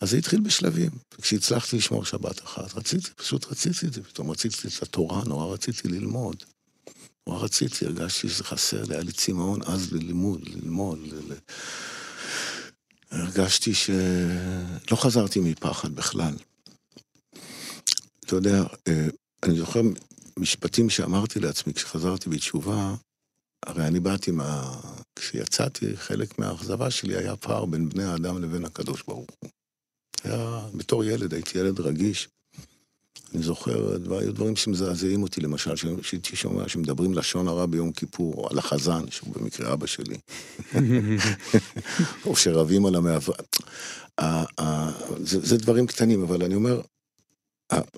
אז זה התחיל בשלבים. כשהצלחתי לשמור שבת אחת, רציתי, פשוט רציתי את זה. פתאום רציתי את התורה, נורא רציתי ללמוד. נורא רציתי, הרגשתי שזה חסר לי, היה לי צמאון אז ללימוד, ללמוד. ל... הרגשתי שלא חזרתי מפחד בכלל. אתה יודע, אה, אני זוכר משפטים שאמרתי לעצמי כשחזרתי בתשובה, הרי אני באתי מה... כשיצאתי, חלק מהאכזבה שלי היה פער בין בני האדם לבין הקדוש ברוך הוא. היה, בתור ילד, הייתי ילד רגיש. אני זוכר, דבר, היו דברים שמזעזעים אותי, למשל, שהייתי שומע שמדברים לשון הרע ביום כיפור, או על החזן, שהוא במקרה אבא שלי. או שרבים על המעבר. זה, זה דברים קטנים, אבל אני אומר,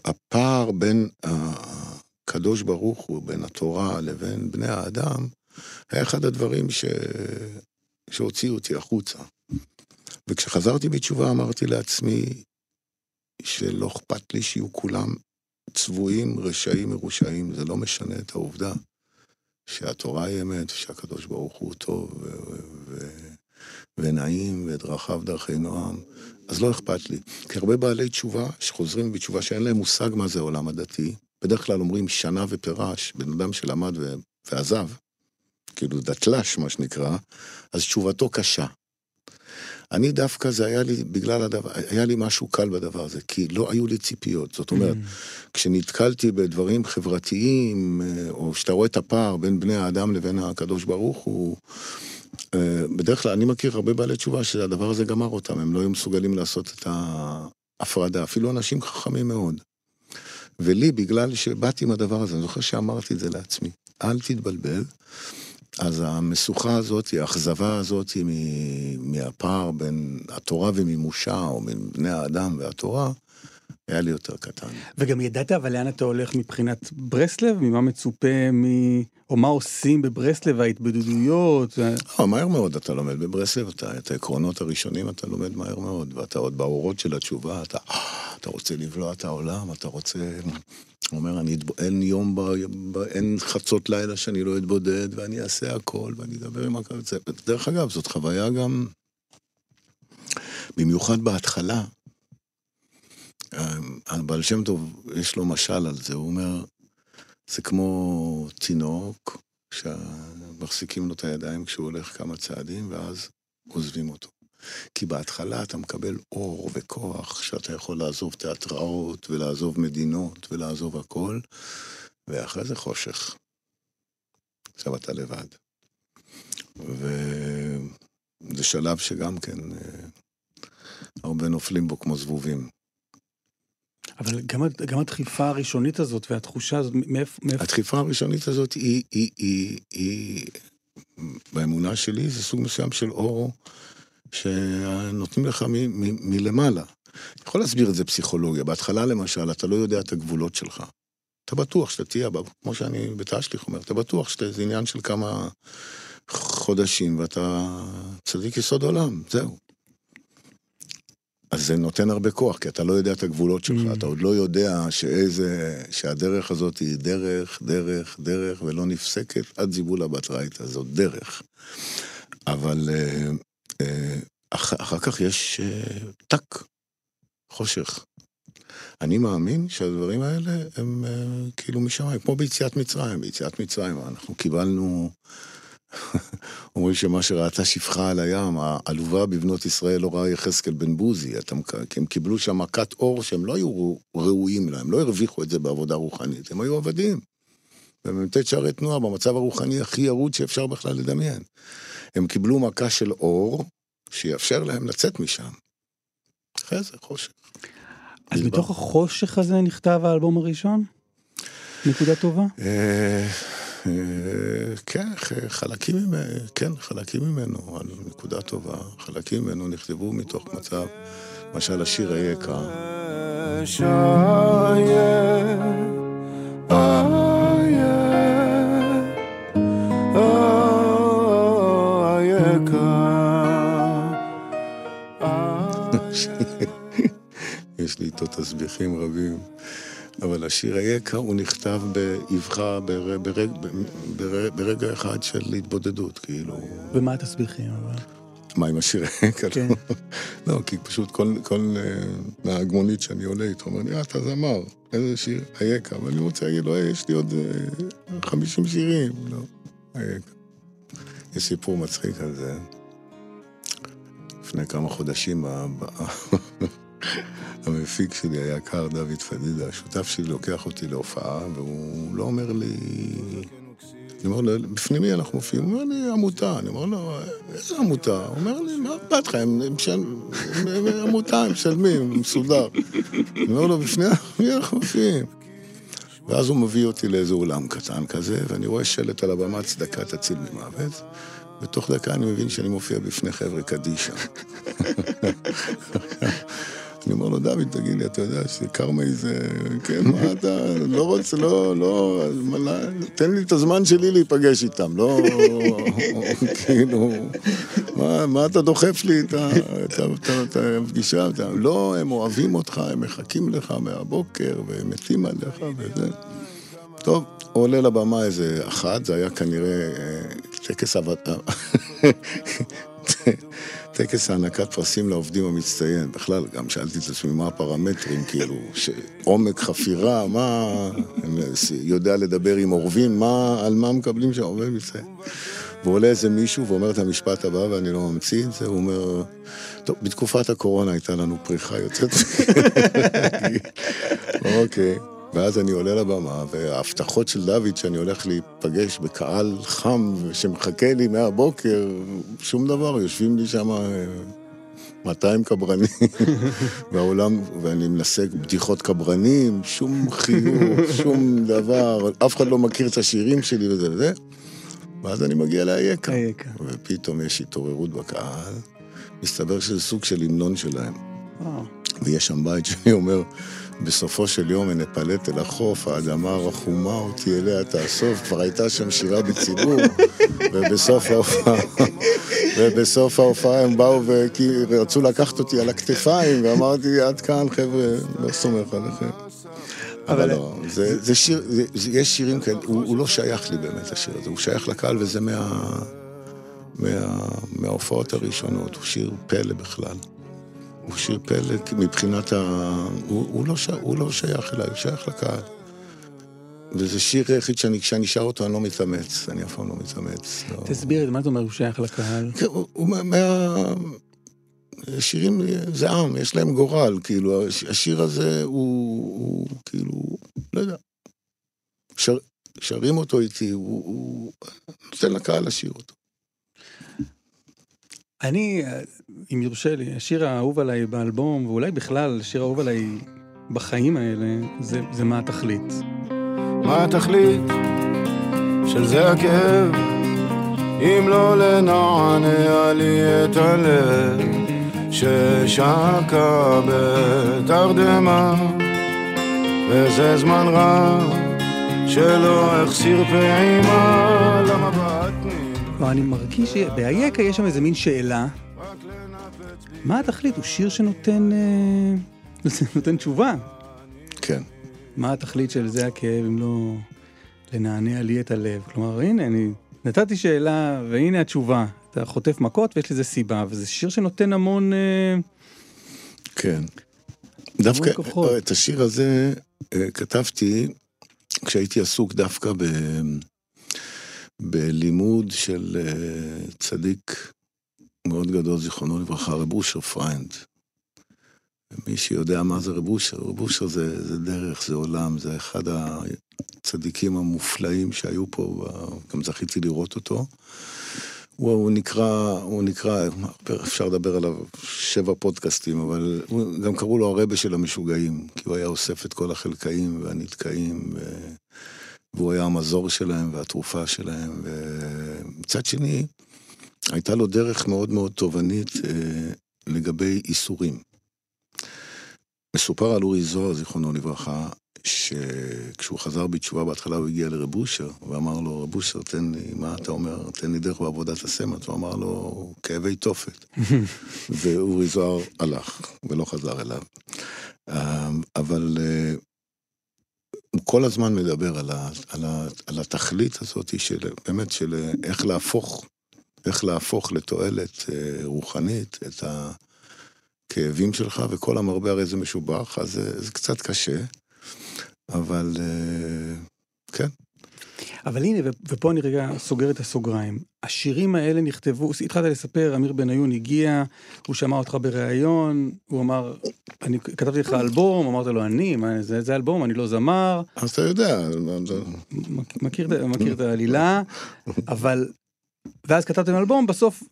הפער בין הקדוש ברוך הוא, בין התורה לבין בני האדם, היה אחד הדברים ש... שהוציאו אותי החוצה. וכשחזרתי בתשובה אמרתי לעצמי שלא אכפת לי שיהיו כולם צבועים, רשעים, מרושעים, זה לא משנה את העובדה שהתורה היא אמת, ושהקדוש ברוך הוא טוב ו... ו... ונעים, ודרכיו דרכי נועם, אז לא אכפת לי. כי הרבה בעלי תשובה שחוזרים בתשובה שאין להם מושג מה זה העולם הדתי, בדרך כלל אומרים שנה ופרש, בן אדם שלמד ו... ועזב, כאילו דתל"ש מה שנקרא, אז תשובתו קשה. אני דווקא, זה היה לי, בגלל הדבר, היה לי משהו קל בדבר הזה, כי לא היו לי ציפיות. זאת אומרת, mm. כשנתקלתי בדברים חברתיים, או שאתה רואה את הפער בין בני האדם לבין הקדוש ברוך הוא, בדרך כלל אני מכיר הרבה בעלי תשובה שהדבר הזה גמר אותם, הם לא היו מסוגלים לעשות את ההפרדה, אפילו אנשים חכמים מאוד. ולי, בגלל שבאתי עם הדבר הזה, אני זוכר שאמרתי את זה לעצמי, אל תתבלבל, אז המשוכה הזאת, האכזבה הזאת מהפער בין התורה ומימושה, או בין בני האדם והתורה, היה לי יותר קטן. וגם ידעת אבל לאן אתה הולך מבחינת ברסלב? ממה מצופה מ... או מה עושים בברסלב, ההתבודדויות? לא, מהר מאוד אתה לומד בברסלב, אתה, את העקרונות הראשונים אתה לומד מהר מאוד, ואתה עוד באורות של התשובה, אתה, אתה רוצה לבלוע את העולם, אתה רוצה... אומר, אני, אין יום, ב, ב, אין חצות לילה שאני לא אתבודד, ואני אעשה הכל, ואני אדבר עם הכל. דרך אגב, זאת חוויה גם, במיוחד בהתחלה. אה, הבעל שם טוב, יש לו משל על זה, הוא אומר, זה כמו תינוק, שמחזיקים לו את הידיים כשהוא הולך כמה צעדים, ואז עוזבים אותו. כי בהתחלה אתה מקבל אור וכוח, שאתה יכול לעזוב תיאטראות, ולעזוב מדינות, ולעזוב הכל, ואחרי זה חושך. עכשיו אתה לבד. וזה שלב שגם כן, אה, הרבה נופלים בו כמו זבובים. אבל גם, גם הדחיפה הראשונית הזאת והתחושה הזאת, מאיפה... מאיפה... הדחיפה הראשונית הזאת היא, היא, היא, היא, באמונה שלי זה סוג מסוים של אור שנותנים לך מ, מ, מלמעלה. אני יכול להסביר את זה פסיכולוגיה. בהתחלה למשל, אתה לא יודע את הגבולות שלך. אתה בטוח שאתה תהיה, כמו שאני בתשליך אומר, אתה בטוח שזה עניין של כמה חודשים ואתה צדיק יסוד עולם, זהו. אז זה נותן הרבה כוח, כי אתה לא יודע את הגבולות שלך, Mm. אתה עוד לא יודע שאיזה, שהדרך הזאת היא דרך, דרך, דרך, ולא נפסקת עד זיבול הבטרייתא, זאת דרך. אבל אה, אה, אח, אחר כך יש אה, טק, חושך. אני מאמין שהדברים האלה הם אה, כאילו משמיים, כמו ביציאת מצרים. ביציאת מצרים אנחנו קיבלנו... אומרים שמה שראתה שפחה על הים, העלובה בבנות ישראל לא ראה יחזקאל בן בוזי, אתה, מק- כי הם קיבלו שם מכת אור שהם לא היו ראויים לה, הם לא הרוויחו את זה בעבודה רוחנית, הם היו עבדים. במ"ט שערי תנועה, במצב הרוחני הכי ירוד שאפשר בכלל לדמיין. הם קיבלו מכה של אור, שיאפשר להם לצאת משם. אחרי זה חושך. אז. מתוך החושך הזה נכתב האלבום הראשון? נקודה טובה? אה, אה, כן, חלקים ממנו, כן, חלקים ממנו, נקודה טובה. חלקים ממנו נכתבו מתוך מצב, למשל השיר היקה. יש לי איתו תסביכים רבים. אבל השיר היקה הוא נכתב באבחה, בר- ברג, בר- ברגע אחד של התבודדות, כאילו. ומה התסביכים אבל? מה עם השיר היקה? כן. לא, כי פשוט כל, כל אה, נהג מונית שאני עולה איתו, אומר לי, אה, אתה זמר, איזה שיר? היקה. ואני רוצה להגיד לו, "אה, יש לי עוד אה, 50 שירים. לא, היקה. יש סיפור מצחיק על זה. לפני כמה חודשים, המפיק שלי היקר, דוד פדידה, השותף שלי לוקח אותי להופעה, והוא לא אומר לי... אני אומר לו, בפנימי אנחנו מופיעים, הוא אומר לי, עמותה. אני אומר לו, איזה עמותה? הוא אומר לי, מה אכפת לך, הם עמותה, הם משלמים, מסודר. אני אומר לו, בפני מי אנחנו מופיעים? ואז הוא מביא אותי לאיזה אולם קטן כזה, ואני רואה שלט על הבמה, צדקה תציל ממוות. ותוך דקה אני מבין שאני מופיע בפני חבר'ה קדישא. אני אומר לו, דוד, תגיד לי, אתה יודע שקרמי זה... כן, מה אתה... לא רוצה, לא, לא... לא, תן לי את הזמן שלי להיפגש איתם, לא... כאילו... מה, אתה דוחף לי את, הפגישה? לא, הם אוהבים אותך, הם מחכים לך מהבוקר, והם מתים עליך וזה. טוב, עולה לבמה איזה אחת, זה היה כנראה אה, טקס. טקס הענקת פרסים לעובדים המצטיין. בכלל, גם שאלתי את עצמי מה הפרמטרים, כאילו, ש- עומק חפירה, מה... יודע לדבר עם עורבים, מה, על מה מקבלים שם עובד מצטיין. ועולה איזה מישהו ואומר את המשפט הבא, ואני לא ממציא את זה, הוא אומר, טוב, בתקופת הקורונה הייתה לנו פריחה יוצאת. אוקיי. ואז אני עולה לבמה, וההבטחות של דוד שאני הולך להיפגש בקהל חם שמחכה לי מהבוקר, שום דבר, יושבים לי שם 200 קברנים, והעולם, ואני מנסה בדיחות קברנים, שום חיוך, שום דבר, אף אחד לא מכיר את השירים שלי וזה וזה. ואז אני מגיע לאייקה. ופתאום יש התעוררות בקהל. מסתבר שזה סוג של המנון שלהם. וואו. ויש שם בית שאני אומר, בסופו של יום נפלט אל החוף, האדמה הרחומה אותי אליה תאסוף, כבר הייתה שם שירה בציבור, ובסוף ההופעה, ובסוף ההופעה הם באו ורצו לקחת אותי על הכתפיים, ואמרתי, עד כאן, חבר'ה, לא סומך עליכם. אבל לא, זה, זה שיר, זה, יש שירים כאלה, הוא, הוא לא שייך לי באמת, השיר הזה, הוא שייך לקהל, וזה מה, מה, מההופעות הראשונות, הוא שיר פלא בכלל. הוא שיר כי מבחינת ה... הוא, הוא, לא, ש... הוא לא שייך אליי, הוא שייך לקהל. וזה שיר היחיד שאני, כשאני שר אותו, אני לא מתאמץ, אני אף פעם לא מתאמץ. לא. תסביר מה אתה אומר, הוא שייך לקהל? כן, הוא, הוא מה... שירים זה עם, יש להם גורל, כאילו, הש- השיר הזה הוא, הוא כאילו, לא יודע. שר, שרים אותו איתי, הוא, הוא נותן לקהל לשיר אותו. אני, אם יורשה לי, השיר האהוב עליי באלבום, ואולי בכלל, השיר האהוב עליי בחיים האלה, זה, זה מה התכלית. מה התכלית של זה הכאב? אם לא לנענע לי את הלב ששקע בתרדמה וזה זמן רב שלא החסיר פעימה למבטנים לא, אני מרגיש שבאייקה יש שם איזה מין שאלה. מה התכלית? הוא שיר שנותן אה, נותן תשובה. כן. מה התכלית של זה הכאב אם לא לנענע לי את הלב? כלומר, הנה, אני נתתי שאלה, והנה התשובה. אתה חוטף מכות ויש לזה סיבה, וזה שיר שנותן המון... אה, כן. דווקא כוחות. את השיר הזה אה, כתבתי כשהייתי עסוק דווקא ב... בלימוד של אה, צדיק מאוד גדול, זיכרונו לברכה, רב אושר פריינד. מי שיודע מה זה רב אושר, רב אושר זה, זה דרך, זה עולם, זה אחד הצדיקים המופלאים שהיו פה, גם זכיתי לראות אותו. הוא, הוא נקרא, הוא נקרא, אפשר לדבר עליו שבע פודקאסטים, אבל הוא, גם קראו לו הרבה של המשוגעים, כי הוא היה אוסף את כל החלקאים והנתקעים, ו... והוא היה המזור שלהם והתרופה שלהם, ומצד שני, הייתה לו דרך מאוד מאוד תובענית אה, לגבי איסורים. מסופר על אורי זוהר, זיכרונו לברכה, שכשהוא חזר בתשובה בהתחלה הוא הגיע לרב אושר, ואמר לו, רב אושר, תן לי, מה אתה אומר? תן לי דרך בעבודת הסמט. הוא אמר לו, כאבי תופת. ואורי זוהר הלך, ולא חזר אליו. אה, אבל אה, הוא כל הזמן מדבר על, ה, על, ה, על התכלית הזאת של, באמת, של אה, איך להפוך, איך להפוך לתועלת אה, רוחנית את הכאבים שלך, וכל המרבה הרי זה משובח, אז זה, זה קצת קשה, אבל אה, כן. אבל הנה, ופה אני רגע סוגר את הסוגריים. השירים האלה נכתבו, התחלת לספר, אמיר בניון הגיע, הוא שמע אותך בריאיון, הוא אמר, אני כתבתי לך אלבום, אמרת לו, אני, מה, זה, זה אלבום, אני לא זמר, אז אתה יודע, מכיר, מכיר את העלילה, אבל... ואז כתבתם אלבום, בסוף,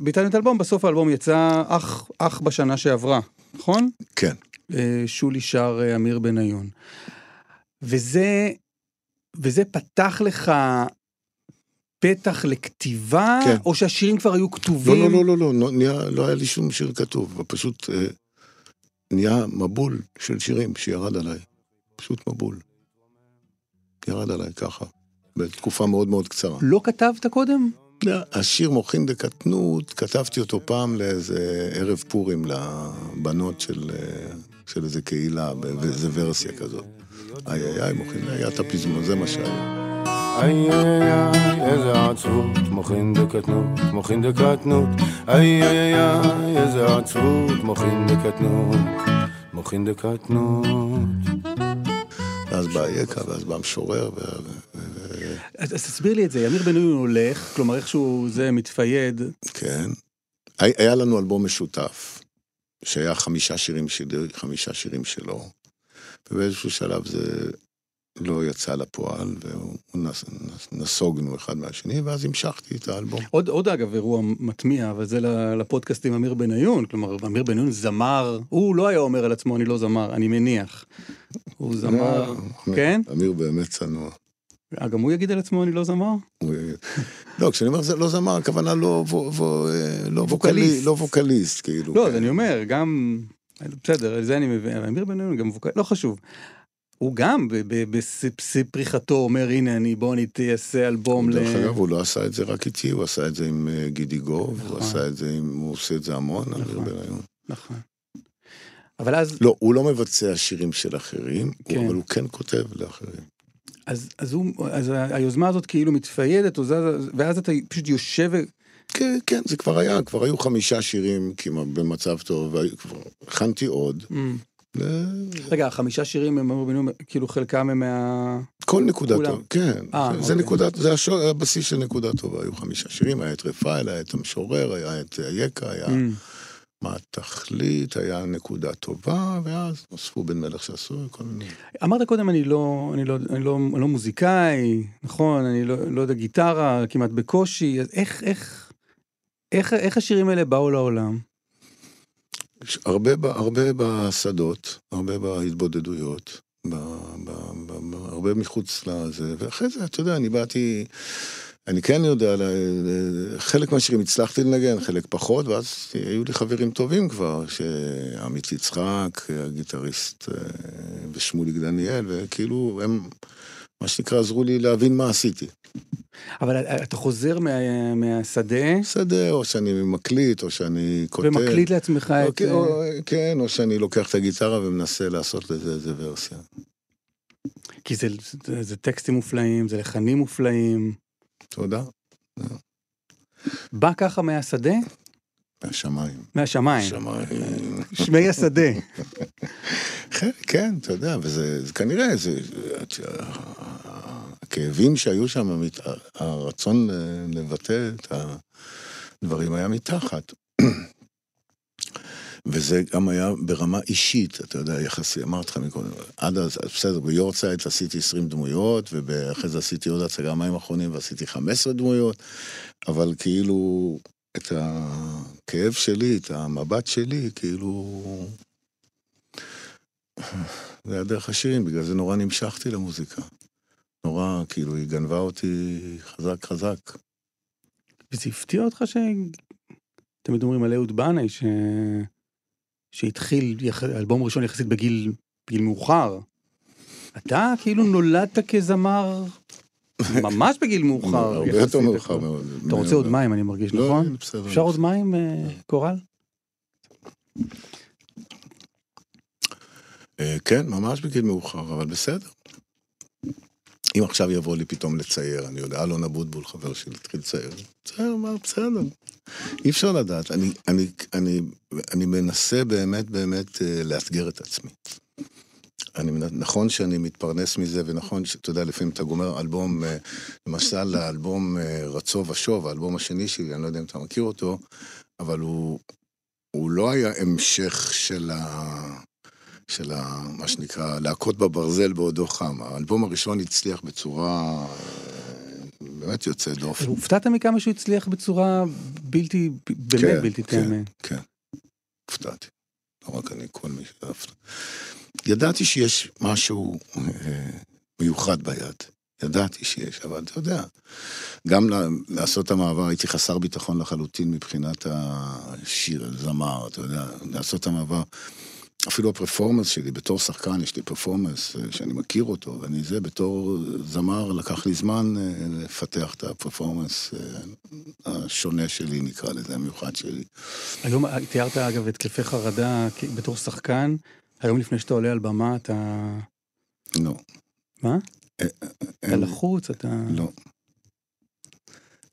ביטלתם את האלבום, בסוף האלבום יצא אך, אך בשנה שעברה, נכון? כן. אה, שולי שר אה, אמיר בניון. וזה, וזה פתח לך פתח לכתיבה, כן. או שהשירים כבר היו כתובים? לא, לא, לא, לא, לא, נהיה, לא היה לי שום שיר כתוב, פשוט אה, נהיה מבול של שירים שירד עליי. פשוט מבול. ירד עליי ככה, בתקופה מאוד מאוד קצרה. לא כתבת קודם? השיר מוחין דקטנות, כתבתי אותו פעם לאיזה ערב פורים לבנות של, אה, של איזה קהילה, באיזה ורסיה כזאת. איי איי איי, מוחין, היה את הפזמון, זה מה שהיה. איי איי איי, איזה עצבות, מוחין דקטנות, מוחין דקטנות. איי איי איי, איזה עצבות, מוחין דקטנות, מוחין דקטנות. ואז בא אייכה, ואז בא המשורר, ו... אז, תסביר לי את זה, אמיר בניון הולך, כלומר איכשהו זה מתפייד, כן. היה לנו אלבום משותף, שהיה חמישה שירים שלי, חמישה שירים שלו, ובאיזשהו שלב זה לא יצא לפועל, ונסוגנו אחד מהשני, ואז המשכתי את האלבום. עוד, עוד אגב אירוע מטמיע, אבל זה לפודקאסט עם אמיר בניון, כלומר אמיר בניון זמר, הוא לא היה אומר על עצמו אני לא זמר, אני מניח. הוא זמר, אה, כן? אמיר באמת צנוע. אה, גם הוא יגיד על עצמו אני לא זמר? הוא- לא, כשאני אומר לא זמר, הכוונה לא אה, לא ווקליסט, ווקליסט. לא ווקליסט, כאילו. לא, כן. אז אני אומר, גם... בסדר, זה אני מבין, אמיר בניון גם מבוקר, לא חשוב. הוא גם בשיא פריחתו אומר, הנה, אני, בוא אני אעשה אלבום ל... דרך אגב, הוא לא עשה את זה רק איתי, הוא עשה את זה עם אה, גידי גוב, הוא נכון. עשה את זה עם, הוא עושה את זה המון, אמיר נכון. בניון. נכון. אבל אז, לא, הוא לא מבצע שירים של אחרים, כן. אבל הוא כן כותב לאחרים. אז, אז, הוא, אז היוזמה הזאת כאילו מתפיידת, זזה, ואז אתה פשוט יושב... ו- כן, כן, זה כבר היה, כבר היו חמישה שירים כמעט במצב טוב, והיו כבר, הכנתי עוד. ו- רגע, החמישה שירים הם אמרו כאילו חלקם הם מה... כל נקודה כולם. טובה, כן, אה, זה- זה אוקיי. נקודת, זה השור- הבסיס של נקודה טובה, היו חמישה שירים, היה את רפאל, היה את המשורר, היה את אייכה, היה מה התכלית, היה נקודה טובה, ואז נוספו בן מלך שעשו כל מיני. אמרת קודם, אני לא, אני לא, אני לא, אני לא מוזיקאי, נכון, אני לא, לא יודע גיטרה, כמעט בקושי, אז איך, איך, איך, איך השירים האלה באו לעולם? הרבה, הרבה בשדות, הרבה בהתבודדויות, ב, ב, ב, ב, הרבה מחוץ לזה, ואחרי זה, אתה יודע, אני באתי, אני כן יודע, ל- חלק מהשירים הצלחתי לנגן, חלק פחות, ואז היו לי חברים טובים כבר, שעמית יצחק, הגיטריסט, אה, ושמוליק דניאל, וכאילו הם, מה שנקרא, עזרו לי להבין מה עשיתי. אבל אתה חוזר מה, מהשדה שדה, או שאני מקליט, או שאני כותב. ומקליט לעצמך או, את... כן, או, כן, או שאני לוקח את הגיטרה ומנסה לעשות לזה איזה ורסיה. כי זה, זה, זה טקסטים מופלאים, זה לחנים מופלאים. תודה. בא ככה מהשדה? מהשמיים. מהשמיים. שמיים. שמי השדה. כן, כן, אתה יודע, וזה זה כנראה, זה... הכאבים שהיו שם, הרצון ל- לבטא את הדברים היה מתחת. וזה גם היה ברמה אישית, אתה יודע, יחסי, אמרתי לך מקודם, עד אז, בסדר, ביורצייט עשיתי 20 דמויות, ואחרי זה עשיתי עוד הצגה מים אחרונים ועשיתי 15 דמויות, אבל כאילו, את הכאב שלי, את המבט שלי, כאילו... זה היה דרך השירים, בגלל זה נורא נמשכתי למוזיקה. נורא, כאילו, היא גנבה אותי חזק חזק. וזה הפתיע אותך ש... תמיד אומרים על אהוד בנאי, ש... שהתחיל יח... אלבום ראשון יחסית בגיל, בגיל מאוחר. אתה כאילו נולדת כזמר ממש בגיל מאוחר. הרבה. יותר מאוחר מאוד. אתה רוצה עוד מים, אני מרגיש, לא, נכון? בסדר. אפשר עוד מים, אה, קורל? אה, כן, ממש בגיל מאוחר, אבל בסדר. אם עכשיו יבוא לי פתאום לצייר, אני יודע, אלון אבוטבול, חבר שלי, התחיל לצייר, בסדר, מה, בסדר. אי אפשר לדעת. אני, אני, אני, אני מנסה באמת באמת אה, לאתגר את עצמי. אני, נכון שאני מתפרנס מזה, ונכון שאתה יודע, לפעמים אתה גומר אלבום, אה, למשל האלבום אה, רצו ושוב, האלבום השני שלי, אני לא יודע אם אתה מכיר אותו, אבל הוא, הוא לא היה המשך של ה... של ה, מה שנקרא, להכות בברזל בעודו חם. האלבום הראשון הצליח בצורה אה, באמת יוצאת דופן. הופתעת מכמה שהוא הצליח בצורה בלתי, באמת כן, בלתי כן. תאמן. כן, הופתעתי. לא רק אני, כל מי שאהבת. ידעתי שיש משהו אה, מיוחד ביד. ידעתי שיש, אבל אתה יודע, גם לעשות את המעבר, הייתי חסר ביטחון לחלוטין מבחינת השיר, זמר, אתה יודע, לעשות את המעבר. אפילו הפרפורמנס שלי, בתור שחקן, יש לי פרפורמנס אה, שאני מכיר אותו, ואני זה, בתור זמר, לקח לי זמן אה, לפתח את הפרפורמנס אה, השונה שלי, נקרא לזה, המיוחד שלי. היום תיארת אגב התקפי חרדה בתור שחקן, היום לפני שאתה עולה על במה אתה... לא. מה? אתה לחוץ, אתה... לא.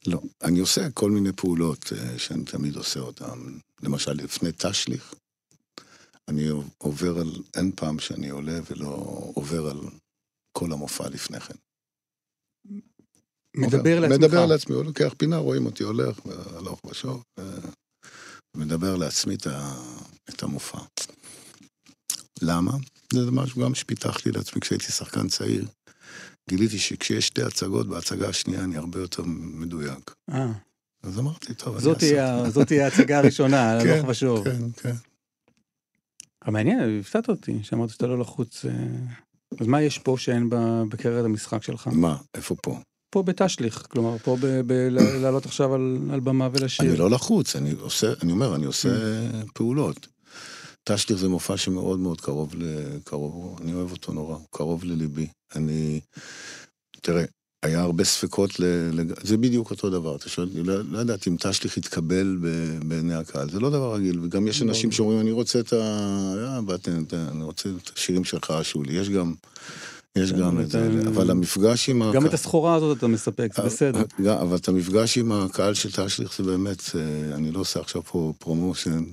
לא. אני עושה כל מיני פעולות שאני תמיד עושה אותן. למשל, לפני תשליך, אני עובר על... אין פעם שאני עולה ולא עובר על כל המופע לפני כן. מדבר עובר. לעצמך. מדבר לעצמי, הוא לוקח פינה, רואים אותי הולך, הלוך ושוב, ומדבר לעצמי את, ה... את המופע. למה? זה משהו גם שפיתחתי לעצמי כשהייתי שחקן צעיר. גיליתי שכשיש שתי הצגות, בהצגה השנייה אני הרבה יותר מדויק. אה, אז אמרתי, טוב, אני אעשה זאת תהיה ההצגה הראשונה, כן, הלוך ושוב. כן, כן. מעניין, הפתעת אותי, שאמרת שאתה לא לחוץ. אה, אז מה יש פה שאין בקריירת המשחק שלך? מה, איפה פה? פה בתשליך, כלומר, פה ב- ב- ל- לעלות עכשיו על על במה ולשיר. אני לא לחוץ, אני עושה, אני אומר, אני עושה פעולות. תשליך זה מופע שמאוד מאוד קרוב לקרוב, אני אוהב אותו נורא, הוא קרוב לליבי. אני, תראה, היה הרבה ספקות, לג... זה בדיוק אותו דבר, אתה שואל, לא, לא יודעת אם תשליך יתקבל ב- בעיני הקהל, זה לא דבר רגיל, וגם יש אנשים שאומרים, אני רוצה את ה... אה, את ה- אני רוצה את השירים שלך, שולי, יש גם, יש גם את זה, אבל המפגש עם גם הקהל... את הסחורה הזאת אתה מספק, זה בסדר. גם, אבל את המפגש עם הקהל של תשליך זה באמת, אה, אני לא עושה עכשיו פה promotion,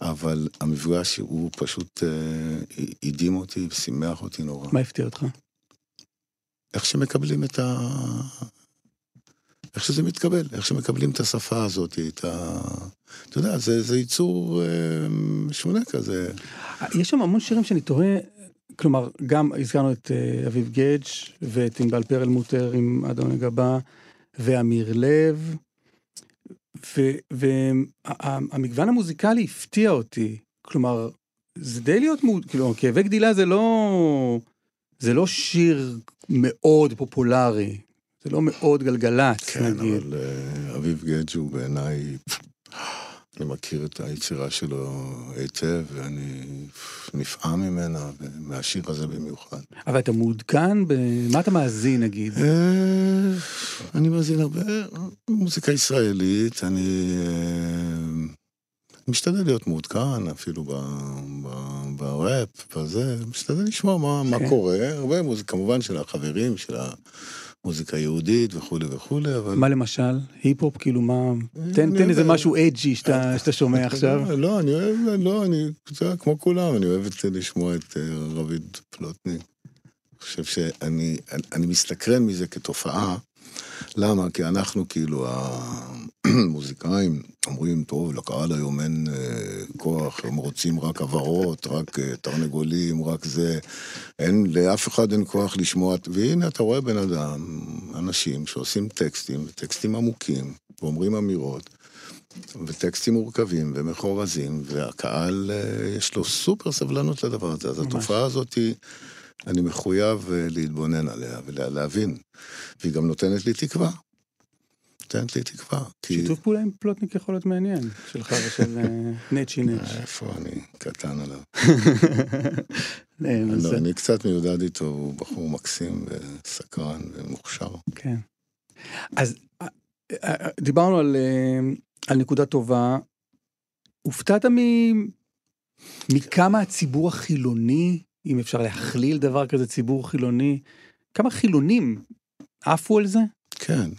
אבל המפגש הוא פשוט אה, הדהים אותי ושימח אותי נורא. מה הפתיע אותך? איך שמקבלים את ה... איך שזה מתקבל, איך שמקבלים את השפה הזאת, את ה... אתה יודע, זה, זה יצור אה, משונה כזה. יש שם המון שירים שאני תוהה, כלומר, גם הזכרנו את אה, אביב גדג' ואת ענבל פרלמוטר עם אדון הגבה, ואמיר לב, והמגוון המוזיקלי הפתיע אותי. כלומר, זה די להיות, מו- כאילו, כאבי גדילה זה לא, זה לא שיר מאוד פופולרי, זה לא מאוד גלגלצ, כן, נגיד. אבל אה, אביב גדג' הוא בעיניי, אני מכיר את היצירה שלו היטב, ואני נפעם ממנה, ומהשיר הזה במיוחד. אבל אתה מעודכן במה אתה מאזין, נגיד? אה, אני מאזין הרבה מוזיקה ישראלית, אני אה, משתדל להיות מעודכן, אפילו בראפ, בזה, משתדל לשמוע מה, מה כן. קורה, הרבה מוזיקה, כמובן של החברים, של המוזיקה היהודית וכולי וכולי, אבל... מה למשל? היפ-הופ, כאילו מה... תן, איזה. משהו אג'י שאתה, שאתה שומע עכשיו. לא, אני אוהב, לא, אני, יודע, כמו כולם, אני אוהב לשמוע את אה, רביד פלוטניק. אני חושב שאני אני, אני מסתקרן מזה כתופעה. למה? כי אנחנו כאילו המוזיקאים אומרים, טוב, לקהל היום אין אה, כוח, הם רוצים רק הבהרות, רק אה, תרנגולים, רק זה. אין, לאף אחד אין כוח לשמוע, והנה אתה רואה בן אדם, אנשים שעושים טקסטים, טקסטים עמוקים, ואומרים אמירות, וטקסטים מורכבים ומחורזים, והקהל, אה, יש לו סופר סבלנות לדבר הזה. אז. התופעה הזאת, היא- אני מחויב אה, להתבונן עליה ולהבין, והיא גם נותנת לי תקווה. נותנת לי תקווה. שיתוף פעולה עם פלוטניק יכול להיות מעניין, שלך ושל אה, נצ'י נץ'. איפה אני קטן עליו. אה, אני קצת מיודד איתו, הוא בחור מקסים וסקרן ומוכשר. כן. אז אה, אה, דיברנו על, אה, על נקודה טובה. הופתעת מ... מכמה הציבור החילוני, אם אפשר להכליל דבר כזה, ציבור חילוני, כמה חילונים עפו על זה? כן.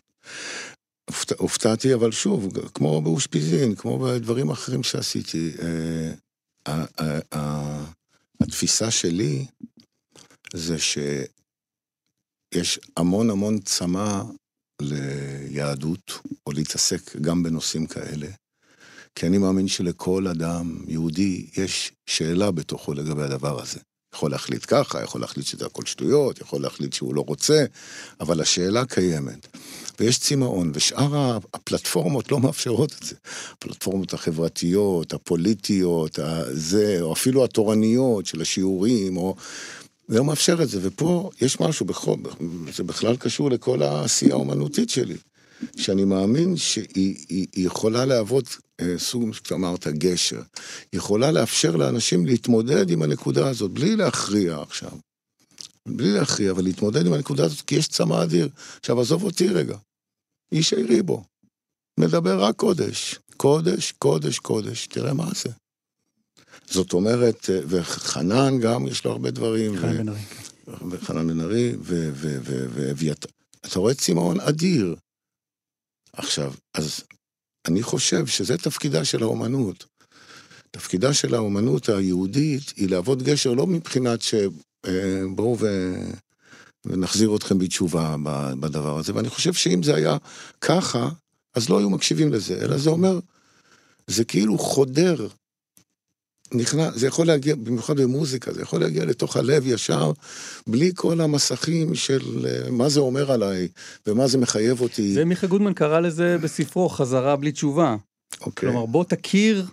הופתע- הופתעתי, אבל שוב, כמו באושפיזין, כמו בדברים אחרים שעשיתי, אה, ה- ה- ה- התפיסה שלי זה שיש המון המון צמא ליהדות, או להתעסק גם בנושאים כאלה, כי אני מאמין שלכל אדם יהודי יש שאלה בתוכו לגבי הדבר הזה. יכול להחליט ככה, יכול להחליט שזה הכל שטויות, יכול להחליט שהוא לא רוצה, אבל השאלה קיימת. ויש צמאון, ושאר הפלטפורמות לא מאפשרות את זה. הפלטפורמות החברתיות, הפוליטיות, זה, או אפילו התורניות של השיעורים, או... זה לא מאפשר את זה, ופה יש משהו, בכל, זה בכלל קשור לכל העשייה האומנותית שלי, שאני מאמין שהיא היא, היא יכולה להוות אה, סוג, שאתה אמרת, גשר. היא יכולה לאפשר לאנשים להתמודד עם הנקודה הזאת, בלי להכריע עכשיו. בלי להכריע, אבל להתמודד עם הנקודה הזאת, כי יש צמא אדיר. עכשיו, עזוב אותי רגע. איש העירי בו. מדבר רק קודש. קודש, קודש, קודש. תראה מה זה. זאת אומרת, אה, וחנן גם, יש לו הרבה דברים. ו- בן ארי. וחנן בן ארי, ו- ו- ו- ואביתר. אתה רואה צמאון אדיר. עכשיו, אז אני חושב שזה תפקידה של האומנות. תפקידה של האומנות היהודית היא להוות גשר לא מבחינת שבואו ו... ונחזיר אתכם בתשובה בדבר הזה, ואני חושב שאם זה היה ככה, אז לא היו מקשיבים לזה, אלא זה אומר, זה כאילו חודר, נכנס, זה יכול להגיע, במיוחד במוזיקה, זה יכול להגיע לתוך הלב ישר, בלי כל המסכים של אה, מה זה אומר עליי, ומה זה מחייב אותי. זה מיכה גודמן קרא לזה בספרו חזרה בלי תשובה. אוקיי. כלומר, בוא תכיר,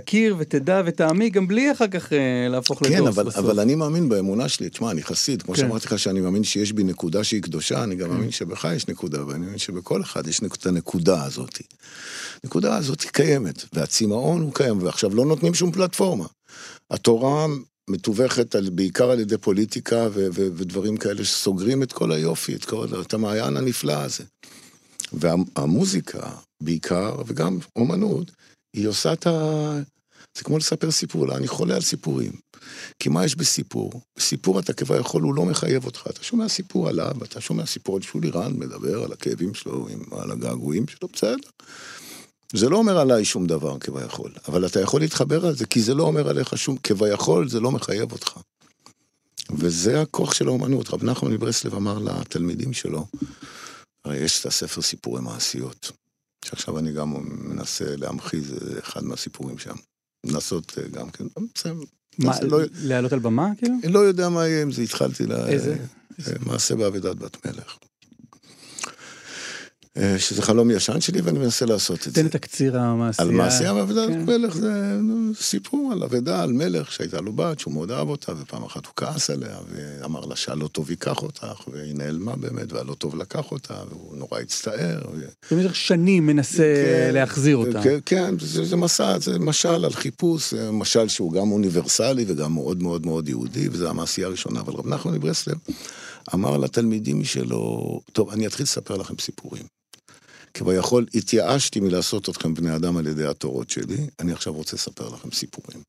תכיר ותדע ותעמיק גם בלי אחר כך אה, להפוך כן, אבל, בסוף. אבל אני מאמין באמונה שלי. תשמע, אני חסיד, כמו כן. שאמרתי לך שאני מאמין שיש בי נקודה שהיא קדושה, אני גם מאמין שבך יש נקודה, ואני מאמין שבכל אחד יש את הנקודה הזאת. הנקודה הזאת קיימת, והצמאון הוא קיים, ועכשיו לא נותנים שום פלטפורמה. התורה מתווכת על, בעיקר על ידי פוליטיקה ו- ו- ודברים כאלה שסוגרים את כל היופי, את, כל, את המעיין הנפלא הזה. והמוזיקה, בעיקר, וגם אומנות, היא עושה את ה... זה כמו לספר סיפור, אני חולה על סיפורים. כי מה יש בסיפור? בסיפור אתה כביכול, הוא לא מחייב אותך. אתה שומע סיפור עליו, אתה שומע סיפור על שולי רן, מדבר על הכאבים שלו, עם- על הגעגועים שלו, בסדר. זה לא אומר עליי שום דבר כביכול, אבל אתה יכול להתחבר על זה, כי זה לא אומר עליך שום, כביכול זה לא מחייב אותך. וזה הכוח של האומנות. רב נחמן מברסלב אמר לתלמידים שלו, הרי יש את הספר סיפורי מעשיות, שעכשיו אני גם מנסה להמחיז אה, אחד מהסיפורים שם. לנסות אה, גם כן, בסדר. מה, זה לא- לעלות על במה כאילו? אני לא יודע מה יהיה עם זה, התחלתי ל... איזה? אה, מעשה באבידת בת מלך. אה, שזה חלום ישן שלי ואני מנסה לעשות את זה. תן את הקציר המעשייה. על מעשייה באבידת כן. מלך זה סיפור על אבדה, על מלך שהייתה לו בת, שהוא מאוד אהב אותה, ופעם אחת הוא כעס עליה, ואמר לה שהלא טוב ייקח אותך, והיא נעלמה באמת, והלא טוב לקח אותה, והוא נורא הצטער. ו... במשך שנים מנסה כן, להחזיר אותה. כן, כן, זה, זה מסע, זה משל על חיפוש, משל שהוא גם אוניברסלי וגם מאוד מאוד מאוד יהודי, וזו המעשייה הראשונה. אבל רב נחמן מברסלב אמר לתלמידים שלו, טוב, אני אתחיל לספר לכם סיפורים. כביכול, התייאשתי מלעשות אתכם בני אדם על ידי התורות שלי, אני עכשיו רוצה לספר לכם סיפורים.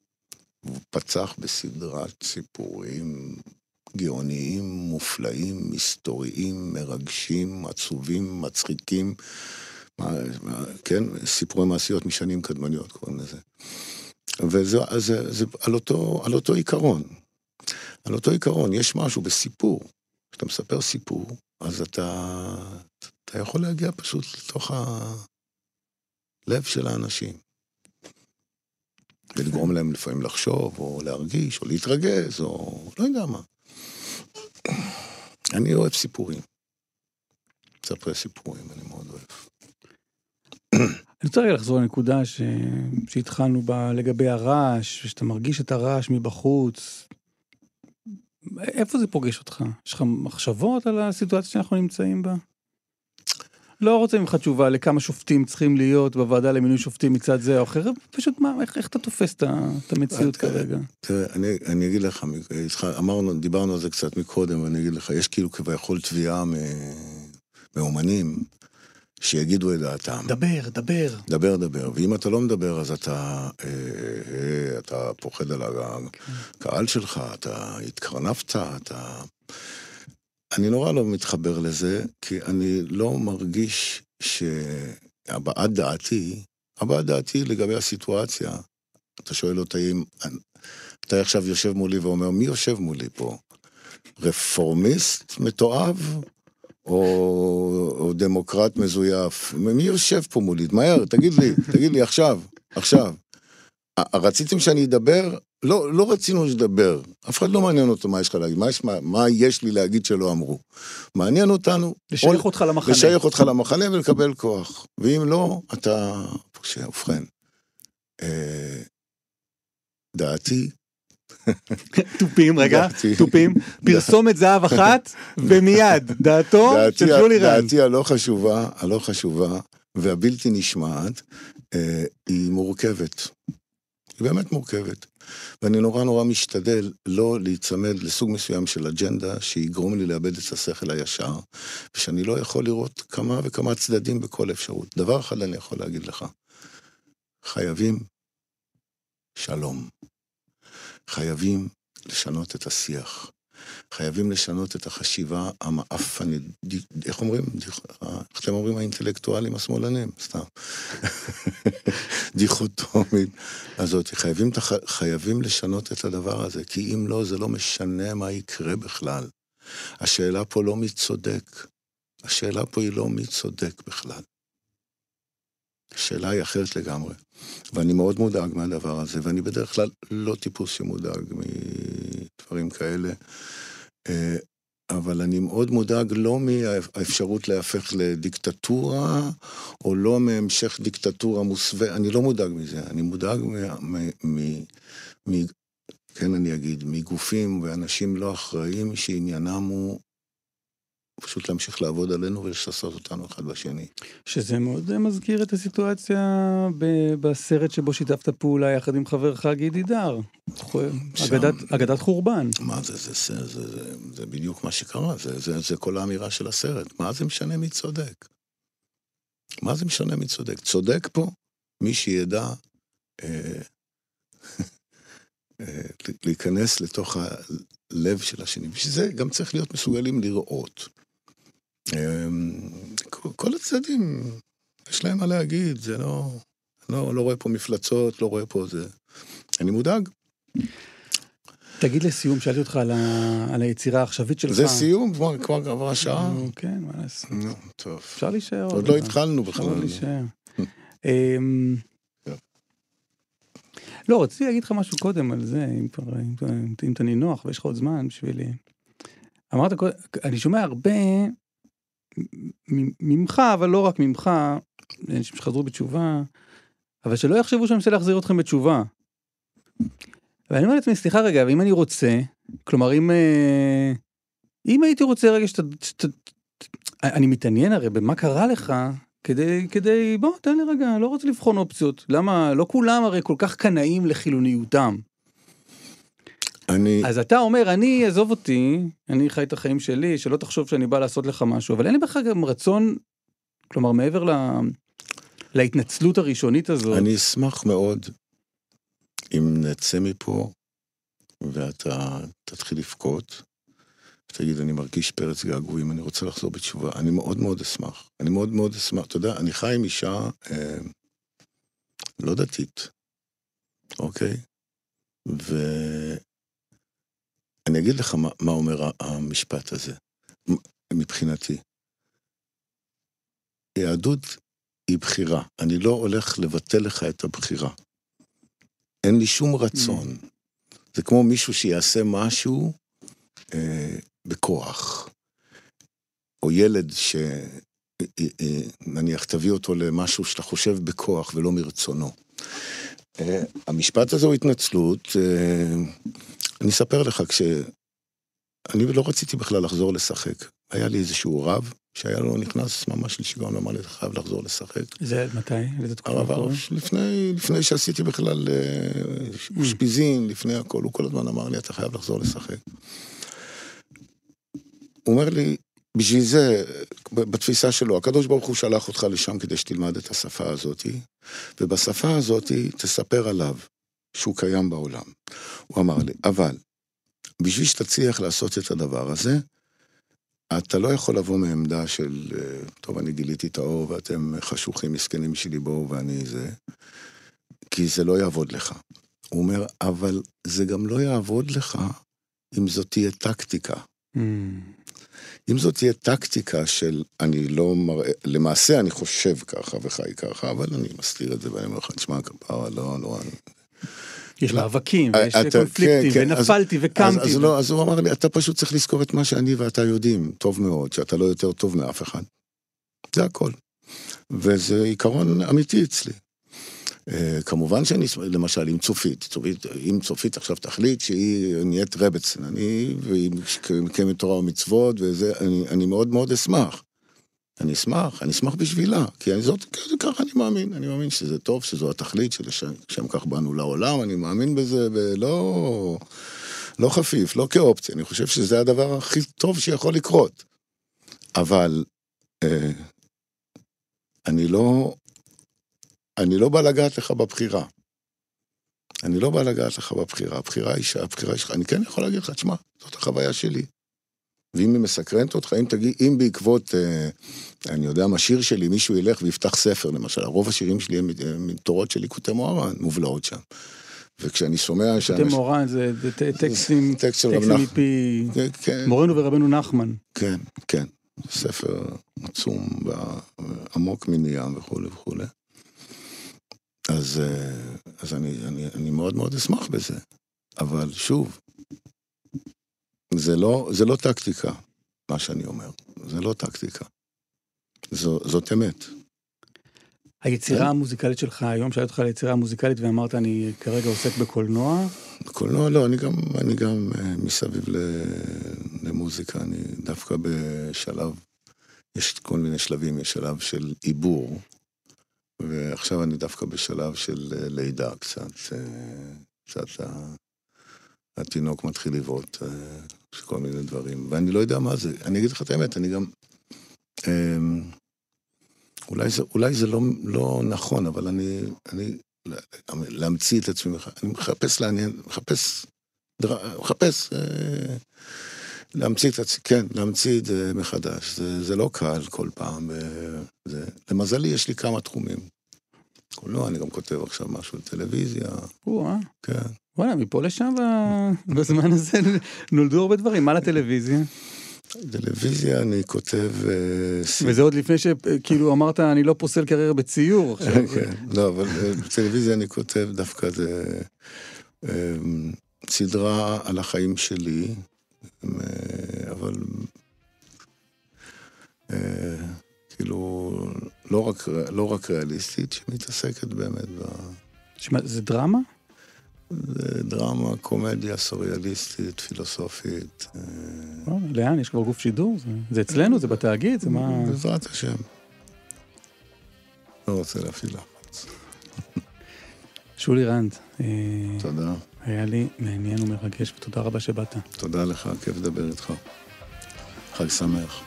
והוא פצח בסדרת סיפורים גאוניים, מופלאים, מסתוריים, מרגשים, עצובים, מצחיקים. מה, מה, כן, סיפורי מעשיות משנים קדמניות קוראים לזה. וזה זה, זה על, אותו, על אותו עיקרון. על אותו עיקרון, יש משהו בסיפור. כשאתה מספר סיפור, אז אתה, אתה יכול להגיע פשוט לתוך הלב של האנשים. ולגרום להם לפעמים לחשוב, או להרגיש, או להתרגז, או לא יודע מה. אני אוהב סיפורים. מספרי סיפורים, אני מאוד אוהב. אני רוצה רגע לחזור לנקודה ש... שהתחלנו בה לגבי הרעש, ושאתה מרגיש את הרעש מבחוץ. איפה זה פוגש אותך? יש לך מחשבות על הסיטואציה שאנחנו נמצאים בה? לא רוצה ממך תשובה לכמה שופטים צריכים להיות בוועדה למינוי שופטים מצד זה או אחר, פשוט מה, איך, איך אתה תופס את את המציאות תראה, כרגע? תראה, אני, אני אגיד לך, איתך, אמרנו, דיברנו על זה קצת מקודם, ואני אגיד לך, יש כאילו כביכול תביעה. מאומנים שיגידו את דעתם. דבר, דבר. דבר, דבר, ואם אתה לא מדבר, אז אתה, אה, אה, אתה פוחד על הקהל שלך, אתה התקרנפת, אתה... אני נורא לא מתחבר לזה, כי אני לא מרגיש שהבעת דעתי, הבעת דעתי לגבי הסיטואציה, אתה שואל אותי אם... אתה עכשיו יושב מולי ואומר, מי יושב מולי פה? רפורמיסט מתועב? או, או דמוקרט מזויף? מי יושב פה מולי? מהר, תגיד לי, תגיד לי עכשיו, עכשיו. רציתם שאני אדבר? לא, לא רצינו שתדבר. אף אחד לא מעניין אותו מה יש לך להגיד, מה יש, מה, מה יש לי להגיד שלא אמרו. מעניין אותנו... לשייך או- אותך למחנה. לשייך אותך למחנה ולקבל כוח. ואם לא, אתה... ובכן, אה, דעתי... תופים, רגע, תופים. פרסומת זהב אחת, ומיד, דעתו של שולי רן. דעתי הלא חשובה, הלא חשובה, והבלתי נשמעת, אה, היא מורכבת. היא באמת מורכבת. ואני נורא נורא משתדל לא להיצמד לסוג מסוים של אג'נדה שיגרום לי לאבד את השכל הישר, ושאני לא יכול לראות כמה וכמה צדדים בכל אפשרות. דבר אחד אני יכול להגיד לך, חייבים שלום. חייבים לשנות את השיח. חייבים לשנות את החשיבה המאפנית, איך אומרים? איך אתם אומרים האינטלקטואלים השמאלנים? סתם. דיכוטומית הזאת. חייבים, חייבים לשנות את הדבר הזה, כי אם לא, זה לא משנה מה יקרה בכלל. השאלה פה לא מי צודק. השאלה פה היא לא מי צודק בכלל. השאלה היא אחרת לגמרי. ואני מאוד מודאג מהדבר הזה, ואני בדרך כלל לא טיפוס שמודאג מדברים כאלה. אה, אבל אני מאוד מודאג לא מהאפשרות להפך לדיקטטורה, או לא מהמשך דיקטטורה מוסווה, אני לא מודאג מזה, אני מודאג מ... מ, מ, מ כן, אני אגיד, מגופים ואנשים לא אחראיים שעניינם הוא פשוט להמשיך לעבוד עלינו ולשסות אותנו אחד בשני. שזה מאוד מזכיר את הסיטואציה ב- בסרט שבו שיתפת פעולה יחד עם חברך גידי דר. שם- אגדת, אגדת חורבן. מה זה, זה, זה, זה, זה, זה בדיוק מה שקרה, זה, זה, זה כל האמירה של הסרט. מה זה משנה מי צודק? מה זה משנה מי צודק? צודק פה מי שידע אה, אה, להיכנס לתוך הלב של השני. בשביל זה גם צריך להיות מסוגלים לראות. אה, כל- הצדדים, יש להם מה להגיד, זה לא... לא, לא רואה פה מפלצות, לא רואה פה זה... אני מודאג. תגיד לסיום, שאלתי אותך על, ה... על היצירה העכשווית שלך. זה סיום, כבר כבר עברה שעה. כן, מה לעשות. נו, טוב. אפשר להישאר. עוד לא אבל- התחלנו אפשר בכלל. להישאר. אמ, לא, רציתי להגיד לך משהו קודם על זה, אם כבר, אם, אם, אתה נינוח ויש לך עוד זמן בשבילי. אמרת, קודם- אני שומע הרבה ממך, אבל לא רק ממך, אנשים שחזרו בתשובה, אבל שלא יחשבו שאני מנסה להחזיר אתכם בתשובה. ואני אומר לעצמי, סליחה רגע, ואם אני רוצה, כלומר, אם, אה, אם הייתי רוצה רגע שאתה, שאתה, אני מתעניין הרי במה קרה לך, כדי, כדי, בוא, תן לי רגע, לא רוצה לבחון אופציות. למה, לא כולם הרי כל כך קנאים לחילוניותם. אני, אז אתה אומר, אני, עזוב אותי, אני חי את החיים שלי, שלא תחשוב שאני בא לעשות לך משהו, אבל אין לי בכלל גם רצון, כלומר, מעבר ל... להתנצלות הראשונית הזאת. אני אשמח מאוד אם נצא מפה ואתה תתחיל לבכות, ותגיד, אני מרגיש פרץ געגועים, אני רוצה לחזור בתשובה. אני מאוד מאוד אשמח. אני מאוד מאוד אשמח. אתה יודע, אני חי עם אישה אה, לא דתית, אוקיי? ואני אגיד לך מה, מה אומר המשפט הזה, מבחינתי. יהדות היא בחירה. אני לא הולך לבטל לך את הבחירה. אין לי שום רצון. זה כמו מישהו שיעשה משהו אה, בכוח. או ילד ש... אה, אה, נניח, תביא אותו למשהו שאתה חושב בכוח ולא מרצונו. אה, המשפט הזה הוא התנצלות. אה, אני אספר לך, כש... אני לא רציתי בכלל לחזור לשחק. היה לי איזשהו רב שהיה לו נכנס ממש לשיגעון, אמר לי, אתה חייב לחזור לשחק. זה מתי? איזה תקופה? הרב לפני, לפני שעשיתי בכלל אה, אושפיזין, לפני הכל, הוא כל הזמן אמר לי, אתה חייב לחזור לשחק. הוא אומר לי, בשביל זה, בתפיסה שלו, הקדוש ברוך הוא שלח אותך לשם כדי שתלמד את השפה הזאת, ובשפה הזאת תספר עליו שהוא קיים בעולם. הוא אמר לי, אבל בשביל שתצליח לעשות את הדבר הזה, אתה לא יכול לבוא מעמדה של, אה, טוב, אני גיליתי את האור ואתם חשוכים מסכנים שלי בואו ואני זה, כי זה לא יעבוד לך. הוא אומר, אבל זה גם לא יעבוד לך אם זאת תהיה טקטיקה. Mm. אם זאת תהיה טקטיקה של אני לא מראה, למעשה אני חושב ככה וחי ככה, אבל אני מסתיר את זה ואני אומר לך, תשמע, כפרה, לא, לא, אני... יש מאבקים, אה, יש אתה- קונפליקטים, כן, כן, אז- ונפלתי וקמתי. אז, אז, לא, אז הוא אמר לי, אתה פשוט צריך לזכור את מה שאני ואתה יודעים, טוב מאוד, שאתה לא יותר טוב מאף אחד. זה הכל. וזה עיקרון אמיתי אצלי. Uh, כמובן שאני, למשל, עם צופית, צופית, אם צופית עכשיו תחליט שהיא נהיית רבצן, אני, והיא מקיימת תורה ומצוות, וזה, אני, אני מאוד מאוד אשמח. אני אשמח, אני אשמח בשבילה, כי אני זאת, ככה אני מאמין, אני מאמין שזה טוב, שזו התכלית, שלשם כך באנו לעולם, אני מאמין בזה, ולא לא חפיף, לא כאופציה, אני חושב שזה הדבר הכי טוב שיכול לקרות. אבל אה, אני לא, אני לא בא לגעת לך בבחירה. אני לא בא לגעת לך בבחירה, הבחירה היא שלך, אני כן יכול להגיד לך, תשמע, זאת החוויה שלי. ואם היא מסקרנת אותך, אם תגיד, אם בעקבות, אה, אני יודע מה, שיר שלי, מישהו ילך ויפתח ספר, למשל, רוב השירים שלי הם מתורות של ליקוטי מוהר"ן, מובלעות שם. וכשאני שומע אתם מורן זה זה טקסטים, טקסטים. מפי כן, מורנו ורבנו נחמן. כן, כן. ספר עצום ועמוק מן ים וכולי וכולי. אז, אה, אז אני, אני, אני מאוד מאוד אשמח בזה. אבל שוב, זה לא, זה לא טקטיקה. מה שאני אומר. זה לא טקטיקה. זו, זאת אמת. היצירה כן. המוזיקלית שלך היום, שאלתי אותך על היצירה המוזיקלית ואמרת, אני כרגע עוסק בקולנוע. בקולנוע לא, אני גם, אני גם אה, מסביב למוזיקה, אני דווקא בשלב, יש כל מיני שלבים, יש שלב של עיבור, ועכשיו אני דווקא בשלב של אה, לידה קצת, קצת התינוק מתחיל לבעוט, אה, יש כל מיני דברים, ואני לא יודע מה זה, אני אגיד לך את האמת, אני גם... אמ, אולי זה, אולי זה לא, לא נכון, אבל אני, אני להמציא את עצמי, אני מחפש לעניין, מחפש, דר- מחפש אה, להמציא את עצמי, כן, להמציא את זה מחדש. זה, זה לא קל כל פעם. אה, זה, למזלי, יש לי כמה תחומים. קולנוע, אני גם כותב עכשיו משהו לטלוויזיה, או-אה. כן. וואלה, מפה לשם בזמן הזה נולדו הרבה דברים. מה לטלוויזיה? טלוויזיה אני כותב... אה, וזה עוד לפני שכאילו אמרת, אני לא פוסל קריירה בציור עכשיו. כן, לא, אבל אה, בטלוויזיה אני כותב דווקא זה אה, סדרה על החיים שלי, אבל כאילו לא רק, לא רק ריאליסטית, שמתעסקת באמת ב... שמע, זה דרמה? זה דרמה, קומדיה סוריאליסטית, פילוסופית. אה, וואלה, לאן? יש כבר גוף שידור? זה- זה אצלנו? זה בתאגיד? זה מה... בעזרת השם. לא רוצה להפעיל לחץ. שולי רנד, אה, תודה. היה לי מעניין ומרגש, ותודה רבה שבאת. תודה לך, כיף לדבר איתך. חג שמח.